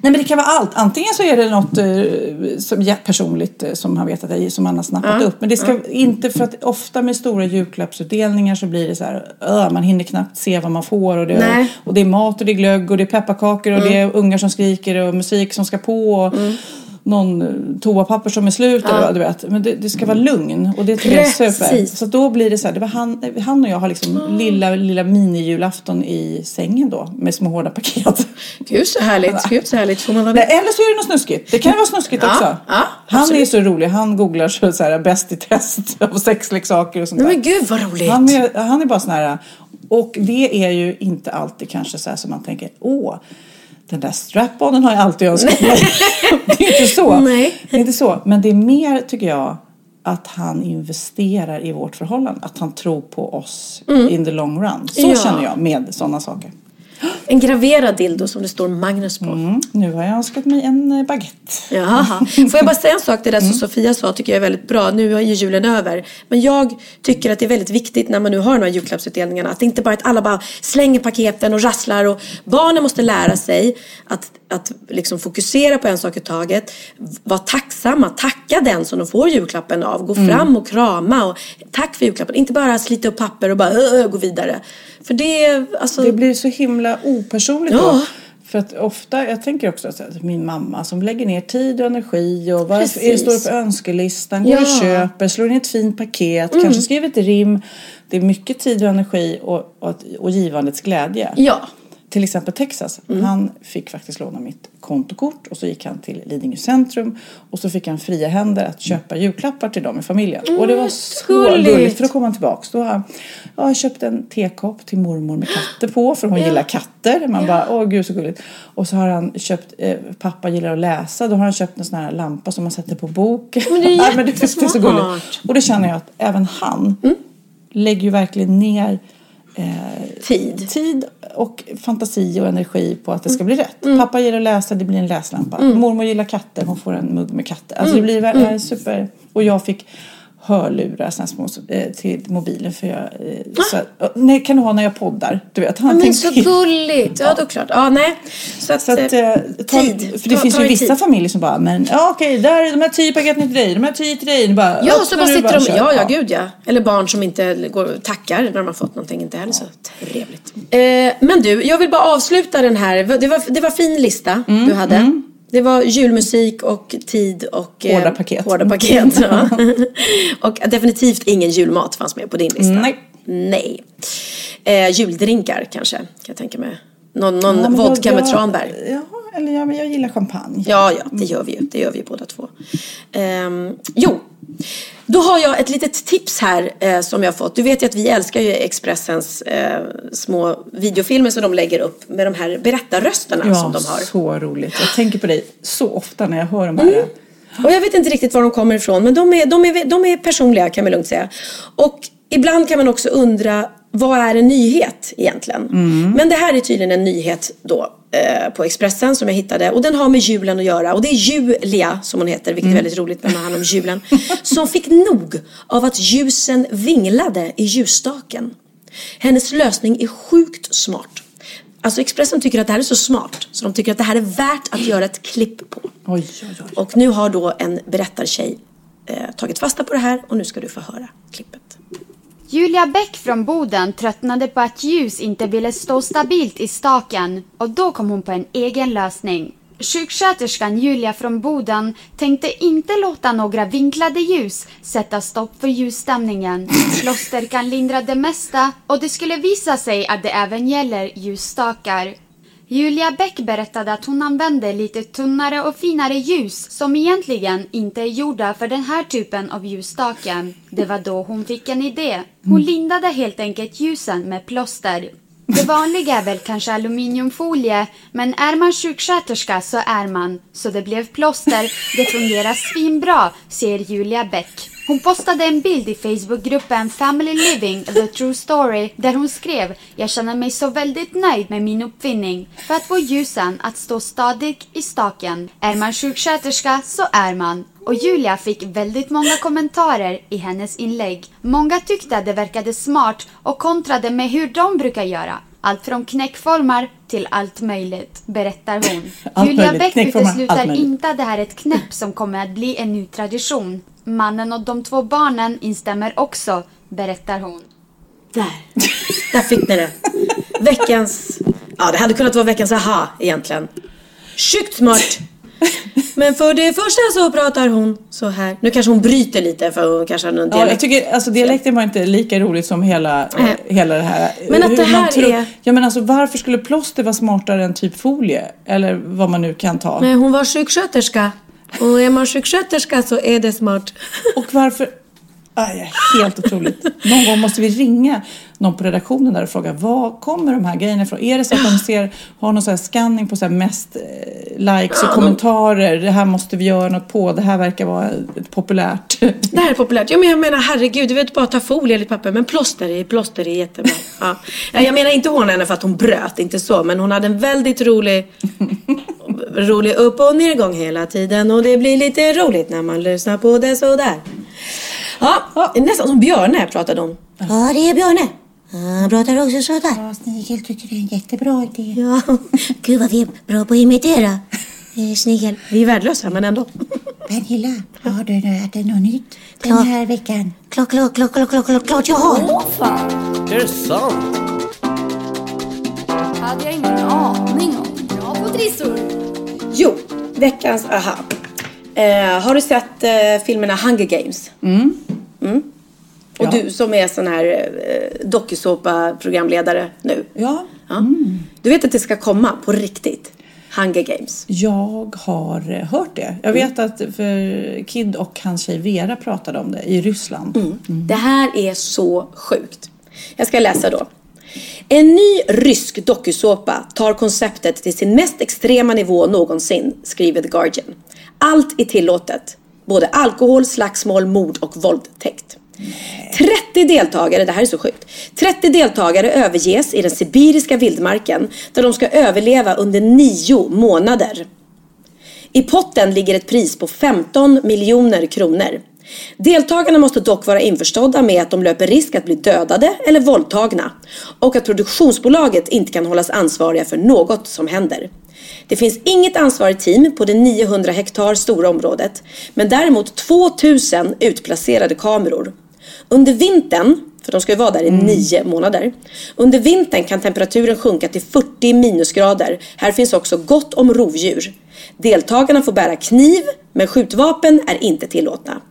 Nej men det kan vara allt. Antingen så är det något eh, som är personligt eh, som han vet att jag, som han har snappat upp. Men det ska inte för att ofta med stora julklappsutdelningar så blir det så här. "Öh, man hinner knappt se vad man får och det, Nej. och det är mat och det är glögg och det är pepparkakor och det är ungar som skriker och musik som ska på. Och, Någon eh, toapapper som är slut eller du vet. Men det, det ska vara lugn och det tycker jag är super. Precis. Så då blir det så här, det var han, han och jag har liksom lilla, lilla minijulafton i sängen då med små hårda paket. Gud så härligt, gud så härligt. Får man vara Nej, eller så är det något snuskigt. Det kan vara snuskigt Ja, också. ja, han absolut. är så rolig. Han googlar så, så här, bäst i test av sexleksaker och sånt där. men gud vad roligt. Han är, han är bara sån här. Och det är ju inte alltid kanske så här som man tänker. Åh, den där strap-onen har jag alltid önskat mig. det är inte så. Nej. Det är inte så. Men det är mer tycker jag att han investerar i vårt förhållande. Att han tror på oss in the long run. Så Mm. Ja. känner jag med sådana saker. En graverad dildo som det står Magnus på. Mm. Nu har jag önskat mig en eh, baguette. Jaha. Får jag bara säga en sak? Det där som Sofia sa tycker jag är väldigt bra. Nu är ju julen över. Men jag tycker att det är väldigt viktigt när man nu har de här julklappsutdelningarna. Att det inte bara att alla bara slänger paketen och rasslar. Och barnen måste lära sig att, att liksom fokusera på en sak i taget. Vara tacksamma. Tacka den som de får julklappen av. Gå fram och krama. Och, tack för julklappen. Inte bara slita upp papper och bara "Ö, ö", gå vidare. För det alltså... Det blir så himla opersonligt Ja. då. För att ofta, jag tänker också att min mamma som lägger ner tid och energi och vad är står på önskelistan, går Ja. och köper, slår in ett fint paket, kanske skriver ett rim. Det är mycket tid och energi och, och, och givandets glädje. Ja. Till exempel Texas. Han fick faktiskt låna mitt kontokort och så gick han till Lidingö centrum och så fick han fria händer att köpa julklappar till dem i familjen. och det var så gulligt. gulligt. För då kom han tillbaks. Då har han, ja, jag köpt en tekopp till mormor med katter på för hon gillar katter. Man bara, åh gud så gulligt. Och så har han köpt, eh, pappa gillar att läsa, då har han köpt en sån här lampa som man sätter på bok. Men det är Nej, men det, det är så jättesmart. gulligt. Och då känner jag att även han lägger ju verkligen ner eh, Tid. tid och fantasi och energi på att det ska bli rätt. Mm. Pappa gillar att läsa, det blir en läslampa. Mormor gillar katter, hon får en mugg med katter. Alltså Mm. det blir väl super... Och jag fick hörlurar såna små, eh, till mobilen. För jag, eh, så, att- nej, kan du ha när jag poddar? Du vet, han Men så till. gulligt. Ja, då klart. Ja, nej. Så att, Så att, eh, eh, ta, tid. För det Ta- finns ta ju vissa tid. familjer som bara, men ja okej, där, de här tio paketen till dig, de här tio till dig. Bara, Ja, så bara sitter de, kör. ja, ja, gud ja. Eller barn som inte går, tackar när de har fått någonting, inte heller så trevligt. Eh, men du, jag vill bara avsluta den här, det var, det var fin lista Mm, du hade. Det var julmusik och tid och... eh, Hårda paket. Hårda paket, ja. och definitivt ingen julmat fanns med på din lista. Nej. Nej. Eh, juldrinkar kanske, kan jag tänka mig. Någon, någon Ja, men jag- vodka med jag- tranbär. Ja, eller ja, men jag gillar champagne. Ja, ja, det gör vi ju. Det gör vi ju båda två. Ehm, jo, då har jag ett litet tips här eh, som jag har fått. Du vet ju att vi älskar ju Expressens eh, små videofilmer som de lägger upp med de här berättarrösterna Ja, som de har. så roligt. Jag tänker på dig så ofta när jag hör de här. Mm. Och jag vet inte riktigt var de kommer ifrån, men de är, de är, de är personliga kan man lugnt säga. Och ibland kan man också undra, vad är en nyhet egentligen? Men det här är tydligen en nyhet då eh, på Expressen som jag hittade. Och den har med julen att göra. Och det är Julia, som hon heter, vilket är väldigt roligt när man handlar om julen. som fick nog av att ljusen vinglade i ljusstaken. Hennes lösning är sjukt smart. Alltså Expressen tycker att det här är så smart så de tycker att det här är värt att göra ett klipp på. Oj, oj, oj. Och nu har då en berättartjej eh, tagit fasta på det här och nu ska du få höra klippet. Julia Bäck från Boden tröttnade på att ljus inte ville stå stabilt i staken och då kom hon på en egen lösning. Sjuksköterskan Julia från Boden tänkte inte låta några vinklade ljus sätta stopp för ljusstämningen. Plåster kan lindra det mesta och det skulle visa sig att det även gäller ljusstakar. Julia Bäck berättade att hon använde lite tunnare och finare ljus som egentligen inte är gjorda för den här typen av ljusstake. Det var då hon fick en idé. Hon lindade helt enkelt ljusen med plåster. Det vanliga är väl kanske aluminiumfolie, men är man sjuksköterska så är man. Så det blev plåster. Det fungerar svinbra, säger Julia Bäck. Hon postade en bild i Facebookgruppen Family Living The True Story där hon skrev Jag känner mig så väldigt nöjd med min uppfinning för att få ljusen att stå stadigt i staken. Är man sjuksköterska så är man. Och Julia fick väldigt många kommentarer i hennes inlägg. Många tyckte att det verkade smart och kontrade med hur de brukar göra. Allt från knäckformar till allt möjligt, berättar hon. Allt Julia möjligt. Bäck utesluter inte att det här är ett knäpp som kommer att bli en ny tradition. Mannen och de två barnen instämmer också, berättar hon. Där. Där fick ni det. Veckans... Ja, det hade kunnat vara veckans aha egentligen. Sjukt smart. Men för det första så pratar hon så här. Nu kanske hon bryter lite för hon kanske har någon Ja, dialekt. jag tycker alltså dialekten var inte lika roligt som hela, eh, Nej. hela det här. Men att Hur det här är- Ja men alltså varför skulle plåster vara smartare än typ folie? Eller vad man nu kan ta. Nej, hon var sjuksköterska. Och är man sjuksköterska så är det smart. Och varför... Aj, helt otroligt. Någon gång måste vi ringa någon på redaktionen där och fråga var kommer de här grejerna ifrån? Är det så att de ser, har någon så här scanning på så mest eh, likes och kommentarer? Det här måste vi göra något på. Det här verkar vara ett populärt. Det här är populärt. Ja, men jag menar herregud, du vet bara ta folie eller papper. Men plåster är, plåster är jättebra. Ja, Jag menar inte hon henne för att hon bröt, inte så. Men hon hade en väldigt rolig, rolig upp och nedgång hela tiden. Och det blir lite roligt när man lyssnar på det sådär. Ja, nästan som Björne pratade hon. Ja, det är Björne. Han pratar också sådär. Ja, Snigel tycker det är en jättebra idé. Ja, Gud vad vi är bra på att imitera. Eh, Snigel. vi är värdelösa men ändå. Pernilla, har du ätit något nytt den här veckan? Klart, klart, klart, klart, klart, klart, klart jag har. Är det sant? hade jag ingen aning om. Bra på trissor. Jo, veckans aha. Eh, har du sett eh, filmerna Hunger Games? Mm. Och Ja. du som är sån här eh, dokusåpa-programledare nu. Ja, Ja. Du vet att det ska komma på riktigt? Hunger Games. jag har eh, hört det. Jag vet att för Kid och hans tjej Vera pratade om det i Ryssland. Det här är så sjukt. Jag ska läsa då. En ny rysk dokusåpa tar konceptet till sin mest extrema nivå någonsin, skriver The Guardian. Allt är tillåtet. Både alkohol, slagsmål, mord och våldtäkt. 30 deltagare, det här är så sjukt. 30 deltagare överges i den sibiriska vildmarken där de ska överleva under nio månader. I potten ligger ett pris på 15 miljoner kronor. Deltagarna måste dock vara införstådda med att de löper risk att bli dödade eller våldtagna och att produktionsbolaget inte kan hållas ansvariga för något som händer. Det finns inget ansvarigt team på det 900 hektar stora området, men däremot 2000 utplacerade kameror. Under vintern, för de ska ju vara där i nio månader. Under vintern kan temperaturen sjunka till 40 minusgrader. Här finns också gott om rovdjur. Deltagarna får bära kniv, men skjutvapen är inte tillåtna.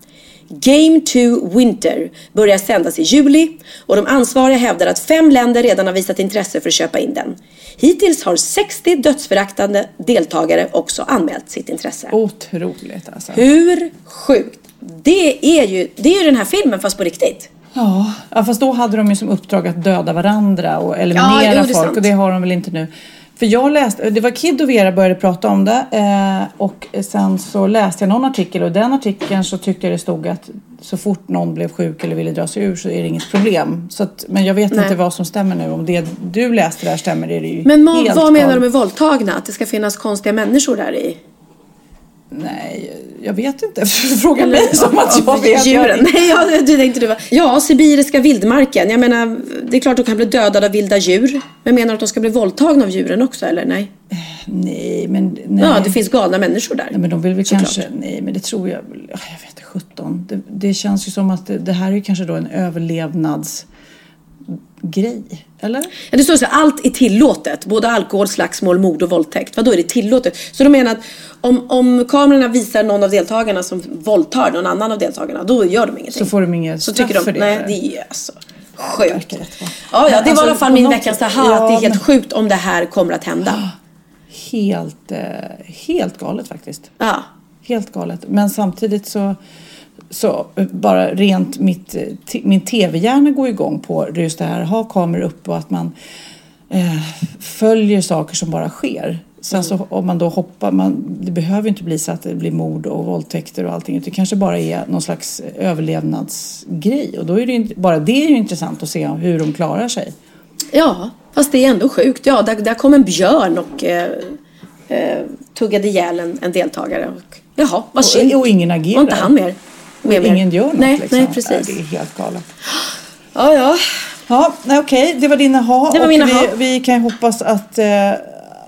Game 2 Winter börjar sändas i juli och de ansvariga hävdar att fem länder redan har visat intresse för att köpa in den. Hittills har 60 dödsföraktande deltagare också anmält sitt intresse. Otroligt alltså. Hur sjukt? Det är, ju, det är ju den här filmen fast på riktigt. Ja, ja, fast då hade de ju som uppdrag att döda varandra och Ja, eliminera jo, det är folk och det har de väl inte nu. För jag läste, det var Kid och Vera började prata om det eh, och sen så läste jag någon artikel och i den artikeln så tyckte jag det stod att så fort någon blev sjuk eller ville dra sig ur så är det inget problem. Så att, men jag vet Nej. inte vad som stämmer nu. Om det du läste där stämmer är det ju Men helt vad menar du med våldtagna? Att det ska finnas konstiga människor där i? Nej, jag vet inte. Fråga mig som att jag vet. Djuren? Nej, ja, du tänkte du va? Ja, sibiriska vildmarken. Jag menar, det är klart de kan bli dödade av vilda djur. Men menar du att de ska bli våldtagna av djuren också, eller nej? Nej, men... Nej. Ja, det finns galna människor där. Nej, men de vill väl kanske... Nej, men det tror jag väl. Jag vet inte, 17. Det, det känns ju som att det, det här är kanske då en överlevnadsgrej. Eller? Ja, det står så här, allt är tillåtet. Både alkohol, slagsmål, mord och våldtäkt. Vadå är det tillåtet? Så de menar att om, om kamerorna visar någon av deltagarna som våldtar någon annan av deltagarna, då gör de ingenting. Så får de inget Så straff tycker de, för det? nej det är alltså sjukt. Ja, ja, det var Alltså, i alla fall min sätt- aha, att det är ja, helt sjukt om det här kommer att hända. Helt, eh, helt galet faktiskt. Ja. Helt galet. Men samtidigt så, så bara rent mitt, eh, min tv-hjärna går igång på just det här, ha kameror upp och att man eh, följer saker som bara sker. Sen så om man då hoppar, man, det behöver inte bli så att det blir mord och våldtäkter och allting. Det kanske bara är någon slags överlevnadsgrej. Och då är det inte- bara det är ju intressant att se hur de klarar sig. Ja, fast det är ändå sjukt. Ja, där, där kom en björn och eh, eh, tuggade ihjäl en, en deltagare. Och, jaha, vad synd. Och, och ingen agerar. Var inte han mer? Mer? Ingen gör något nej, liksom. Nej, precis. det är helt galet. Ja, ja. Ja, okej, det var din aha. Det var och min vi, kan hoppas att, eh,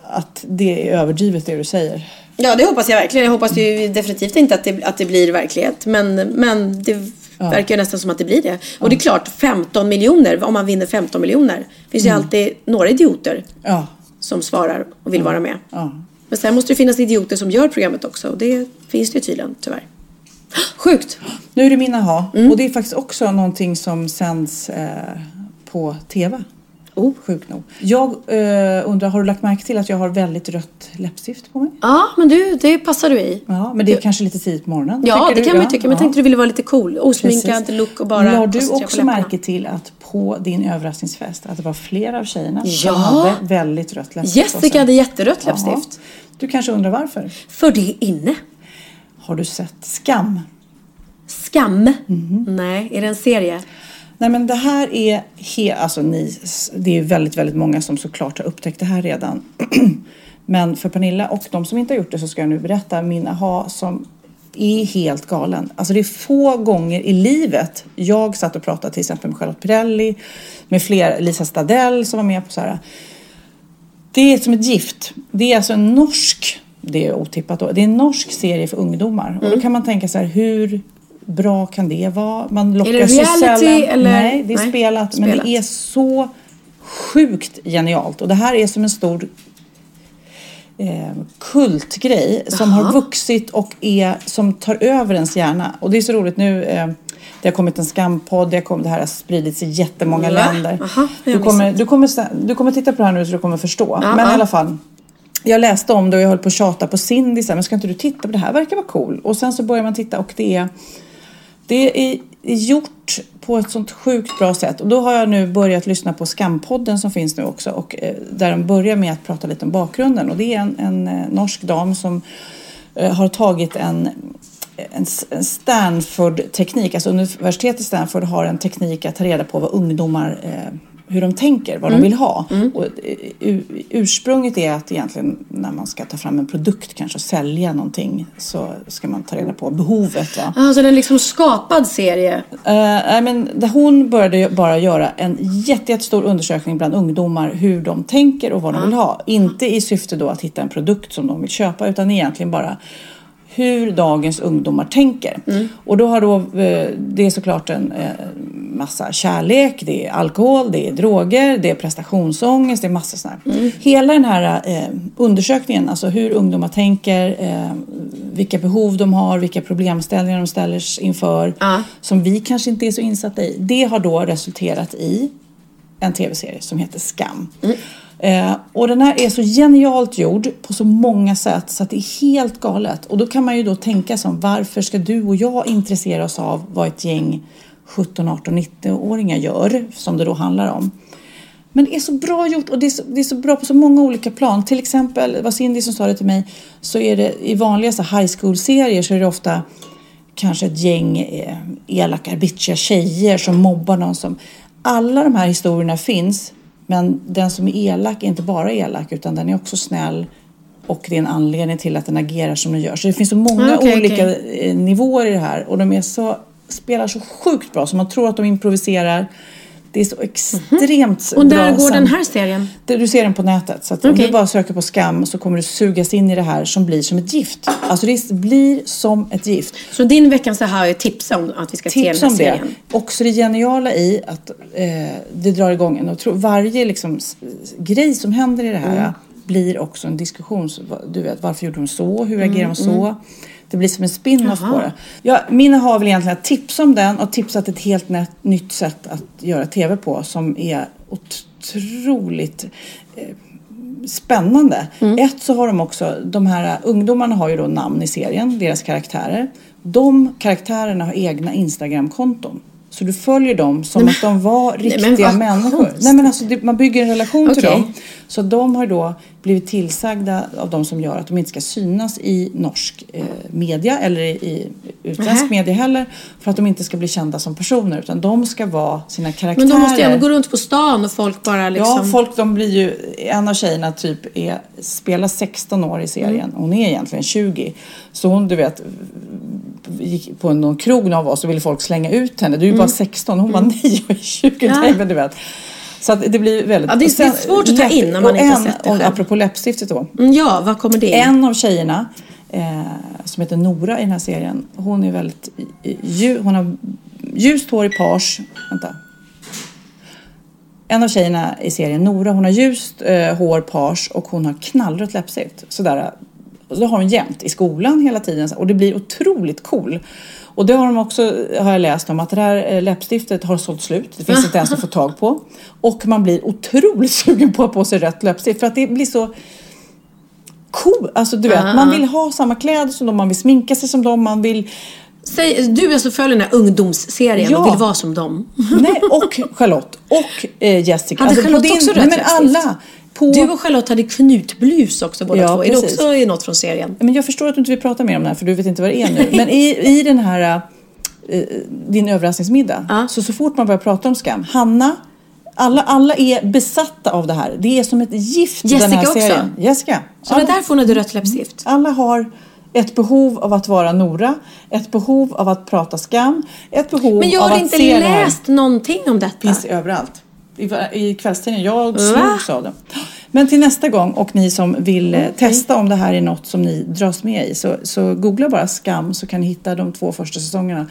att det är överdrivet det du säger. Ja, det hoppas jag verkligen. Jag hoppas ju definitivt inte att det, att det blir verklighet. Men, men det verkar ju nästan som att det blir det. Och det är klart, 15 miljoner, om man vinner 15 miljoner. Det finns ju alltid några idioter Ja, som svarar och vill vara med. ja. Men sen måste det finnas idioter som gör programmet också. Och det finns det ju tydligen, tyvärr. Sjukt! Nu är det min aha. Mm. Och det är faktiskt också någonting som sänds eh, på TV. Oh. Sjukt nog. Jag eh, undrar, har du lagt märke till att jag har väldigt rött läppstift på mig? Ja, men du, det passar du i. Ja, men det är kanske lite tidigt på morgonen. Ja, det du? kan man ju tycka. Men jag ja. tänkte du ville vara lite cool. Osminkad Precis. look och bara La du också märke till att på din överraskningsfest att det var flera av tjejerna Ja. som hade väldigt rött läppstift Jessica hade jätterött läppstift. Du kanske undrar varför? För det är inne. Har du sett Skam? Skam. Mhm. Nej, är det en serie? Nej men det här är, he- alltså ni, det är väldigt, väldigt många som såklart har upptäckt det här redan. men för Pernilla och de som inte har gjort det så ska jag nu berätta min aha som är helt galen. Alltså det är få gånger i livet jag satt och pratade till exempel med Charlotte Pirelli, med fler, Lisa Stadell som var med på så här. Det är som ett gift. Det är alltså en norsk, det är otippat då, det är en norsk serie för ungdomar. Och då kan man tänka så här, hur bra kan det vara? Man lockas det ju reality sällan. eller? Nej, det är Nej, spelat, Men spelat. det är så sjukt genialt. Och det här är som en stor eh, kultgrej som har vuxit och är, som tar över ens hjärna. Och det är så roligt nu. Eh, det har kommit en skampodd, det, har kommit, det här har spridits i jättemånga Va? länder. Aha, det du, kommer, du, kommer, du kommer titta på det här nu så du kommer förstå. Ja, Men ja. i alla fall. Jag läste om det och jag höll på att tjata på Cindy så här, men ska inte du titta på det här verkar vara cool. Och sen så börjar man titta och det är det är gjort på ett sånt sjukt bra sätt. Och då har jag nu börjat lyssna på Skampodden som finns nu också. Och eh, där de börjar med att prata lite om bakgrunden. Och det är en, en eh, norsk dam som eh, har tagit en, en, Stanford-teknik. Alltså universitetet i Stanford har en teknik att ta reda på vad ungdomar hur de tänker, vad Mm. de vill ha. Och, eh, ursprunget är att egentligen när man ska ta fram en produkt kanske och sälja någonting så ska man ta reda på behovet. Va? Alltså det är en liksom skapad serie. Nej, men där hon började bara göra en jätte, jättestor undersökning bland ungdomar hur de tänker och vad de vill ha. Inte i syfte då att hitta en produkt som de vill köpa utan egentligen bara hur dagens ungdomar tänker. Och då har då, eh, det är såklart en eh, massa kärlek, det är alkohol, det är droger, det är prestationsångest, det är massa sånt här. Hela den här eh, undersökningen, alltså hur ungdomar tänker, vilka behov de har, vilka problemställningar de ställer inför, Ja. som vi kanske inte är så insatta i. Det har då resulterat i en tv-serie som heter Skam. Eh, och den här är så genialt gjord på så många sätt så att det är helt galet. Och då kan man ju då tänka som varför ska du och jag intressera oss av vad ett gäng 17, 18, 19-åringar gör som det då handlar om. Men det är så bra gjort och det är så, det är så bra på så många olika plan. Till exempel, det var Cindy som sa det till mig, så är det i vanliga så high school-serier så är det ofta kanske ett gäng eh, elaka, bitchiga tjejer som mobbar någon som... Alla de här historierna finns, men den som är elak är inte bara elak utan den är också snäll och det är en anledning till att den agerar som den gör. Så det finns så många Ah, okej, olika okej. eh, nivåer i det här och de är så, spelar så sjukt bra så man tror att de improviserar. Det är så extremt Mhm. Och där går den här serien. det- Du ser den på nätet. Så att om du bara söker på skam så kommer du sugas in i det här som blir som ett gift. Alltså det blir som ett gift. Så din veckans det här är tips om att vi ska se den Tips här om det. serien. Också det geniala i att eh, det drar igång en. Och tro, varje liksom, grej som händer i det här Mm. blir också en diskussion. Du vet, varför gjorde de så? Hur agerar de så? Det blir som en spin-off Mm, på det. Ja, mina har väl egentligen att tipsa om den och tipsat ett helt nät, nytt sätt att göra tv på som är otroligt eh, spännande. Ett så har de också, de här ungdomarna har ju då namn i serien, deras karaktärer. De karaktärerna har egna Instagramkonton. Så du följer dem som att de var men riktiga vad människor. konstigt. Nej, men alltså, det, man bygger en relation till Okej. dem. Så de har då blivit tillsagda av de som gör att de inte ska synas i norsk eh, media eller i, utländsk Nähä. media heller. För att de inte ska bli kända som personer utan de ska vara sina karaktärer. Men de måste ju ändå gå runt på stan och folk bara liksom... Ja, folk de blir ju, en av tjejerna typ är, spelar 16 år i serien. Mm. Hon är egentligen 20. Så hon, du vet, gick på någon krog någon var så ville folk slänga ut henne. Du är ju bara 16. Hon var nej, jag är 20. Mm. Ja. Nej, men du vet. Så det blir väldigt... Ja, det är- sen- det är svårt att ta in när man inte har en, sett det och själv. Apropå läppstiftet då. Mm, Ja, vad kommer det? En av tjejerna eh, som heter Nora i den här serien. Hon är väldigt lju, hon har ljust hår i page. Vänta. En av tjejerna i serien, Nora, hon har ljust eh, hår, page och hon har knallrött läppstift. Sådär. Och det har hon jämt i skolan hela tiden och det blir otroligt cool. Och det har de också, har jag läst om, att det här eh, läppstiftet har sålt slut. Det finns inte ens att få tag på. Och man blir otroligt sugen på att ha på sig rött läppstift för att det blir så cool. Alltså du vet, Ah, man ah. vill ha samma kläder som dem, man vill sminka sig som dem, man vill... Säg, du alltså följer den här ungdomsserien Ja. och vill vara som dem. Nej, och Charlotte och eh, Jessica. Hade på Charlotte också rött Nej, men alla. På... Du och Charlotte hade knutblus också båda Ja, två. Är det också något från serien? Men jag förstår att du inte vill prata mer om det här för du vet inte vad det är nu. Men i, i den här eh, din överraskningsmiddag. Ja. Så, så fort man börjar prata om skam. Hanna, alla, alla är besatta av det här. Det är som ett gift den Jessica här också? serien. Jessica. Så det är därför hon hade rött läppstift? Alla har ett behov av att vara Nora, ett behov av att prata skam, ett behov Men jag av har att inte se det här. läst någonting om detta. finns överallt. I, i kvällstidningen. Jag slogs av det. Men till nästa gång och ni som vill eh, testa om det här är något som ni dras med i så, så googla bara skam så kan ni hitta de två första säsongerna.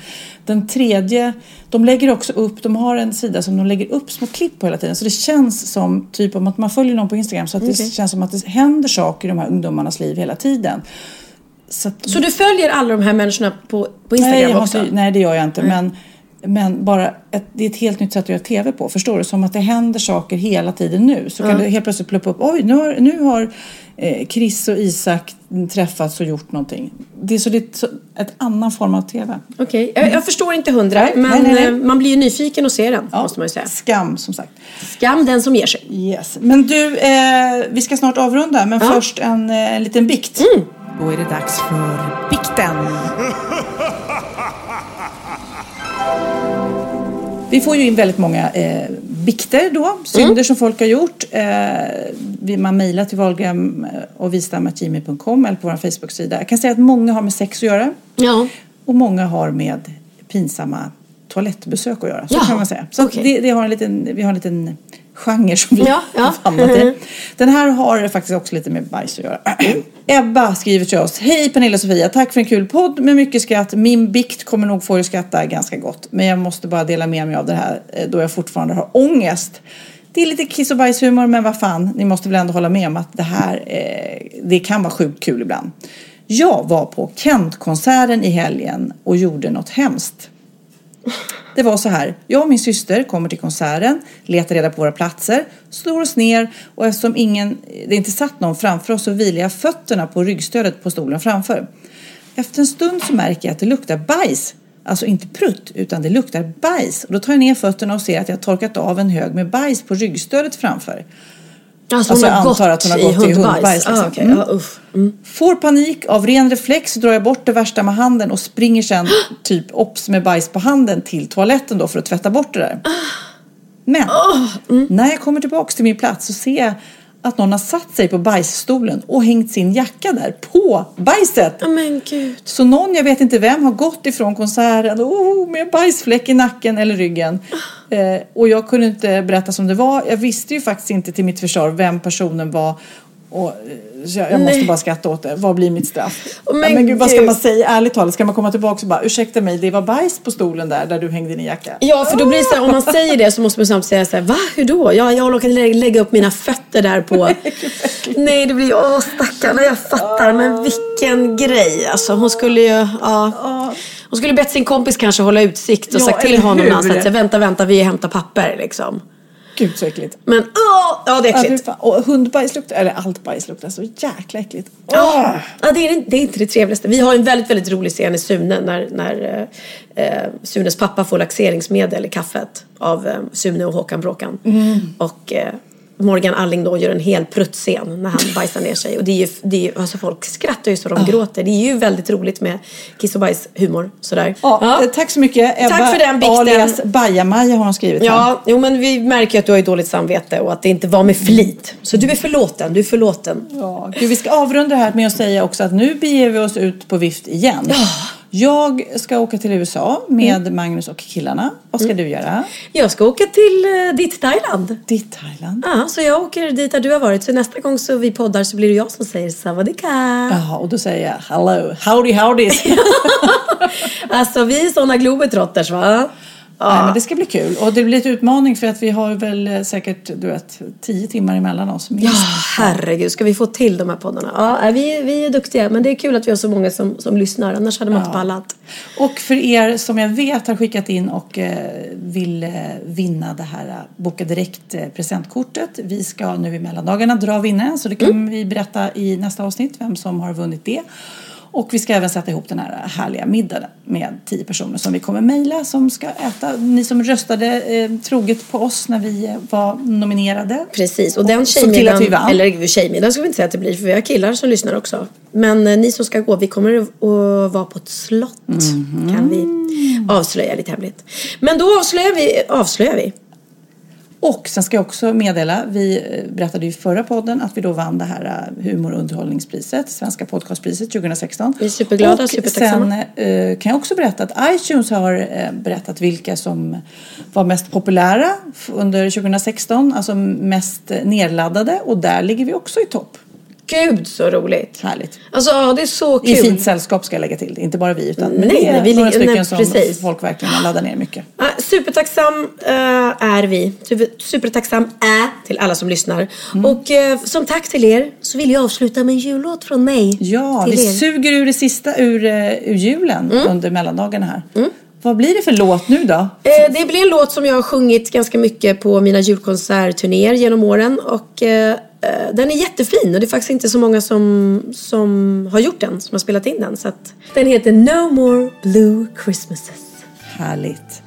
Den tredje, de lägger också upp, de har en sida som de lägger upp små klipp på hela tiden så det känns som typ om att man följer någon på Instagram så att det Okej. känns som att det händer saker i de här ungdomarnas liv hela tiden. Så, att, Så du följer alla de här människorna på, på Instagram nej, också? inte, nej, det gör jag inte. Men, men bara ett, det är ett helt nytt sätt att göra TV på. Förstår du? Som att det händer saker hela tiden nu. Så kan det helt plötsligt ploppa upp. Oj, nu har, nu har eh, Chris och Isak träffats och gjort någonting. Det är så det är så, ett annan form av TV. Okej, jag, jag förstår inte hundra, Nej, men nej, nej, eh, man blir ju nyfiken och ser den, måste man ju säga. Skam, som sagt. Skam den som ger sig. Yes. Men du, eh, vi ska snart avrunda. Men Ja. först en, eh, en liten bikt. Mm. Då är det dags för bikten. Vi får ju in väldigt många eh, bikter då, synder som folk har gjort. Eh, man mejlar till Wahlgren och vistam.gmail.com eller på vår Facebook-sida. Jag kan säga att många har med sex att göra Ja. och många har med pinsamma toalettbesök att göra. Så Jaha, kan man säga. Så okej. det, det har en liten, vi har en liten genre som vi Ja, ja. har famlat i. Den här har faktiskt också lite med bajs att göra. Ebba skriver till oss. Hej Pernilla och Sofia, tack för en kul podd med mycket skratt. Min bikt kommer nog få er att skratta ganska gott. Men jag måste bara dela med mig av det här eh, då jag fortfarande har ångest. Det är lite kiss och bajshumor men vad fan, ni måste väl ändå hålla med om att det här eh, det kan vara sjukt kul ibland. Jag var på Kent-konserten i helgen och gjorde något hemskt. Det var så här. Jag och min syster kommer till konserten, letar reda på våra platser, slår oss ner och eftersom ingen, det inte satt någon framför oss så vilar jag fötterna på ryggstödet på stolen framför. Efter en stund så märker jag att det luktar bajs. Alltså inte prutt, utan det luktar bajs. Och då tar jag ner fötterna och ser att jag har torkat av en hög med bajs på ryggstödet framför. Alltså, Alltså, jag antar att hon har gått i i hundbajs. hundbajs, liksom. Ah, okej. Mm. Usch. Mm. Får panik, av ren reflex drar jag bort det värsta med handen och springer sen typ ops med bajs på handen till toaletten då för att tvätta bort det där. Men när jag kommer tillbaks till min plats så ser jag att någon har satt sig på bajsstolen och hängt sin jacka där på bajset. Ja, men gud. Så någon, jag vet inte vem, har gått ifrån konserten oh, med bajsfläck i nacken eller ryggen. Eh, och jag kunde inte berätta som det var. Jag visste ju faktiskt inte till mitt försvar vem personen var. Och, eh, så jag, jag måste bara skratta åt det. Vad blir mitt straff? Men Men, ja, men gud, vad ska man säga? Ärligt talat, ska man komma tillbaka och bara ursäkta mig, det var bajs på stolen där, där du hängde din jacka. Ja, för då blir det så här, om man säger det så måste man samtidigt säga så här, va, hur då? Ja, jag råkade lä- lägga upp mina fötter där på... Nej, det blir åh stackarn, jag fattar, men vilken grej. Alltså hon skulle ju, ja. Hon skulle bett sin kompis kanske hålla utsikt och Ja, sagt till honom när han vänta, vänta, vi hämtar papper liksom. Gud så äckligt. Men åh, ja det är Ja, äckligt. fan. och hundbajs luktar, eller allt bajs luktar så jäkla äckligt. Ja, ja det, är, det är inte det trevligaste. Vi har en väldigt, väldigt rolig scen i Sune när, när eh, eh, Sunes pappa får laxeringsmedel i kaffet av eh, Sune och Håkan Bråkan. Och eh, Morgan Alling då gör en hel pruttscen när han bajsar ner sig. Och det är ju, det är ju, alltså folk skrattar ju så de gråter. Det är ju väldigt roligt med kiss och bajshumor. Sådär. Ja, eh, Tack så mycket Ebba Tack för den bikten. alias Bajamaja har hon skrivit här. Ja, jo men vi märker ju att du har ju dåligt samvete och att det inte var med flit. Så du är förlåten, du är förlåten. Ja, gud, vi ska avrunda det här med att säga också att nu beger vi oss ut på vift igen. Jag ska åka till USA med Mm. Magnus och killarna. Vad ska du göra? Jag ska åka till eh, ditt Thailand. Ditt Thailand? Ja, så jag åker dit där du har varit. Så nästa gång så vi poddar så blir det jag som säger savadika. Jaha, och då säger jag hello, howdy howdies. Alltså vi är såna globetrotters va? Nej, men det ska bli kul. Och det blir lite utmaning för att vi har väl eh, säkert, du vet, tio timmar emellan oss. minst. Ja, herregud. Ska vi få till de här poddarna? Ja, vi, vi är duktiga. Men det är kul att vi har så många som, som lyssnar. Annars hade man inte pallat. Och för er som jag vet har skickat in och eh, vill eh, vinna det här Boka Direkt eh, presentkortet. Vi ska nu i mellandagarna dra vinnaren så det kan vi berätta i nästa avsnitt vem som har vunnit det. Och vi ska även sätta ihop den här härliga middagen med tio personer som vi kommer mejla som ska äta. Ni som röstade eh, troget på oss när vi eh, var nominerade. Precis, och den tjejmiddagen, eller tjejmiddagen ska vi inte säga att det blir för vi har killar som lyssnar också. Men eh, ni som ska gå, vi kommer att vara på ett slott. Mhm. Kan vi avslöja lite hemligt. Men då avslöjar vi, avslöjar vi. Och sen ska jag också meddela, vi eh, berättade ju i förra podden att vi då vann det här eh, humor och underhållningspriset, Svenska podcastpriset 2016. Vi är superglada, och supertacksamma. sen eh, kan jag också berätta att iTunes har eh, berättat vilka som var mest populära under 2016, alltså mest eh, nedladdade och där ligger vi också i topp. Gud så roligt. Härligt. Alltså ja, det är så I kul. fint sällskap ska jag lägga till, inte bara vi utan Nej, det är vi några stycken nej, som precis. folk verkligen har laddat ner mycket. Ja, supertacksam eh, är vi. Super, supertacksam är till alla som lyssnar. Mm. Och eh, som tack till er så vill jag avsluta med en jullåt från mig. Ja, vi er. suger ur det sista ur, eh, ur julen Mm. under mellandagarna här. Vad blir det för låt nu då? Det blir en låt som jag har sjungit ganska mycket på mina julkonsertturnéer genom åren. Och Eh, den är jättefin och det är faktiskt inte så många som, som har gjort den, som har spelat in den. Så att den heter No More Blue Christmases. Härligt.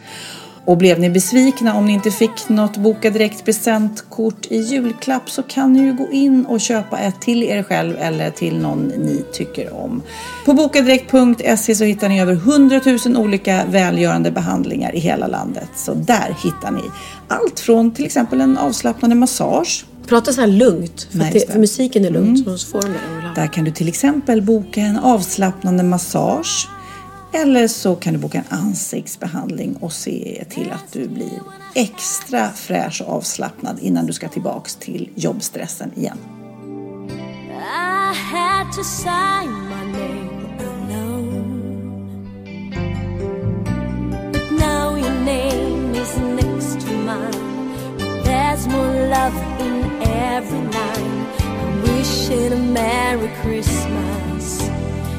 Och blev ni besvikna om ni inte fick något Boka Direkt presentkort i julklapp så kan ni ju gå in och köpa ett till er själv eller till någon ni tycker om. På bokadirekt.se så hittar ni över 100 000 olika välgörande behandlingar i hela landet. Så där hittar ni allt från till exempel en avslappnande massage Prata så här lugnt, för, Nej, det, för musiken är lugnt. Mm. Så får de det. Där kan du till exempel boka en avslappnande massage eller så kan du boka en ansiktsbehandling och se till att du blir extra fräsch och avslappnad innan du ska tillbaks till jobbstressen igen. I had to sign my name alone. But now your name is next to mine. There's more love in every line. I'm wishing a Merry Christmas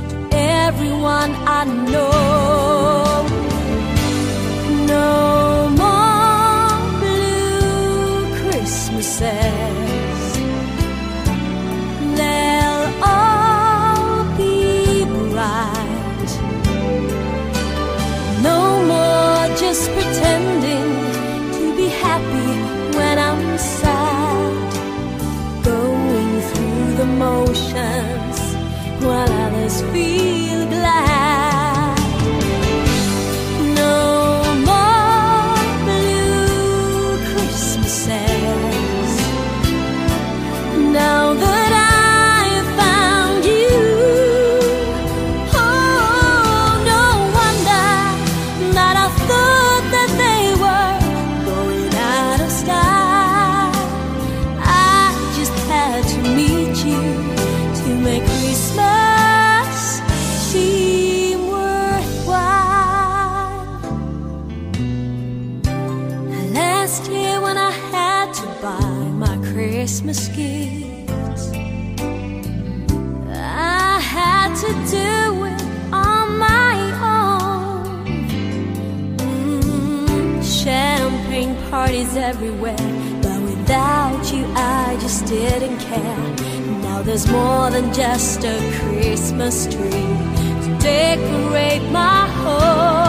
to everyone I know. No more blue Christmases. Sad. Going through the motions while others feel glad. Parties everywhere, but without you I just didn't care. Now there's more than just a Christmas tree to decorate my home.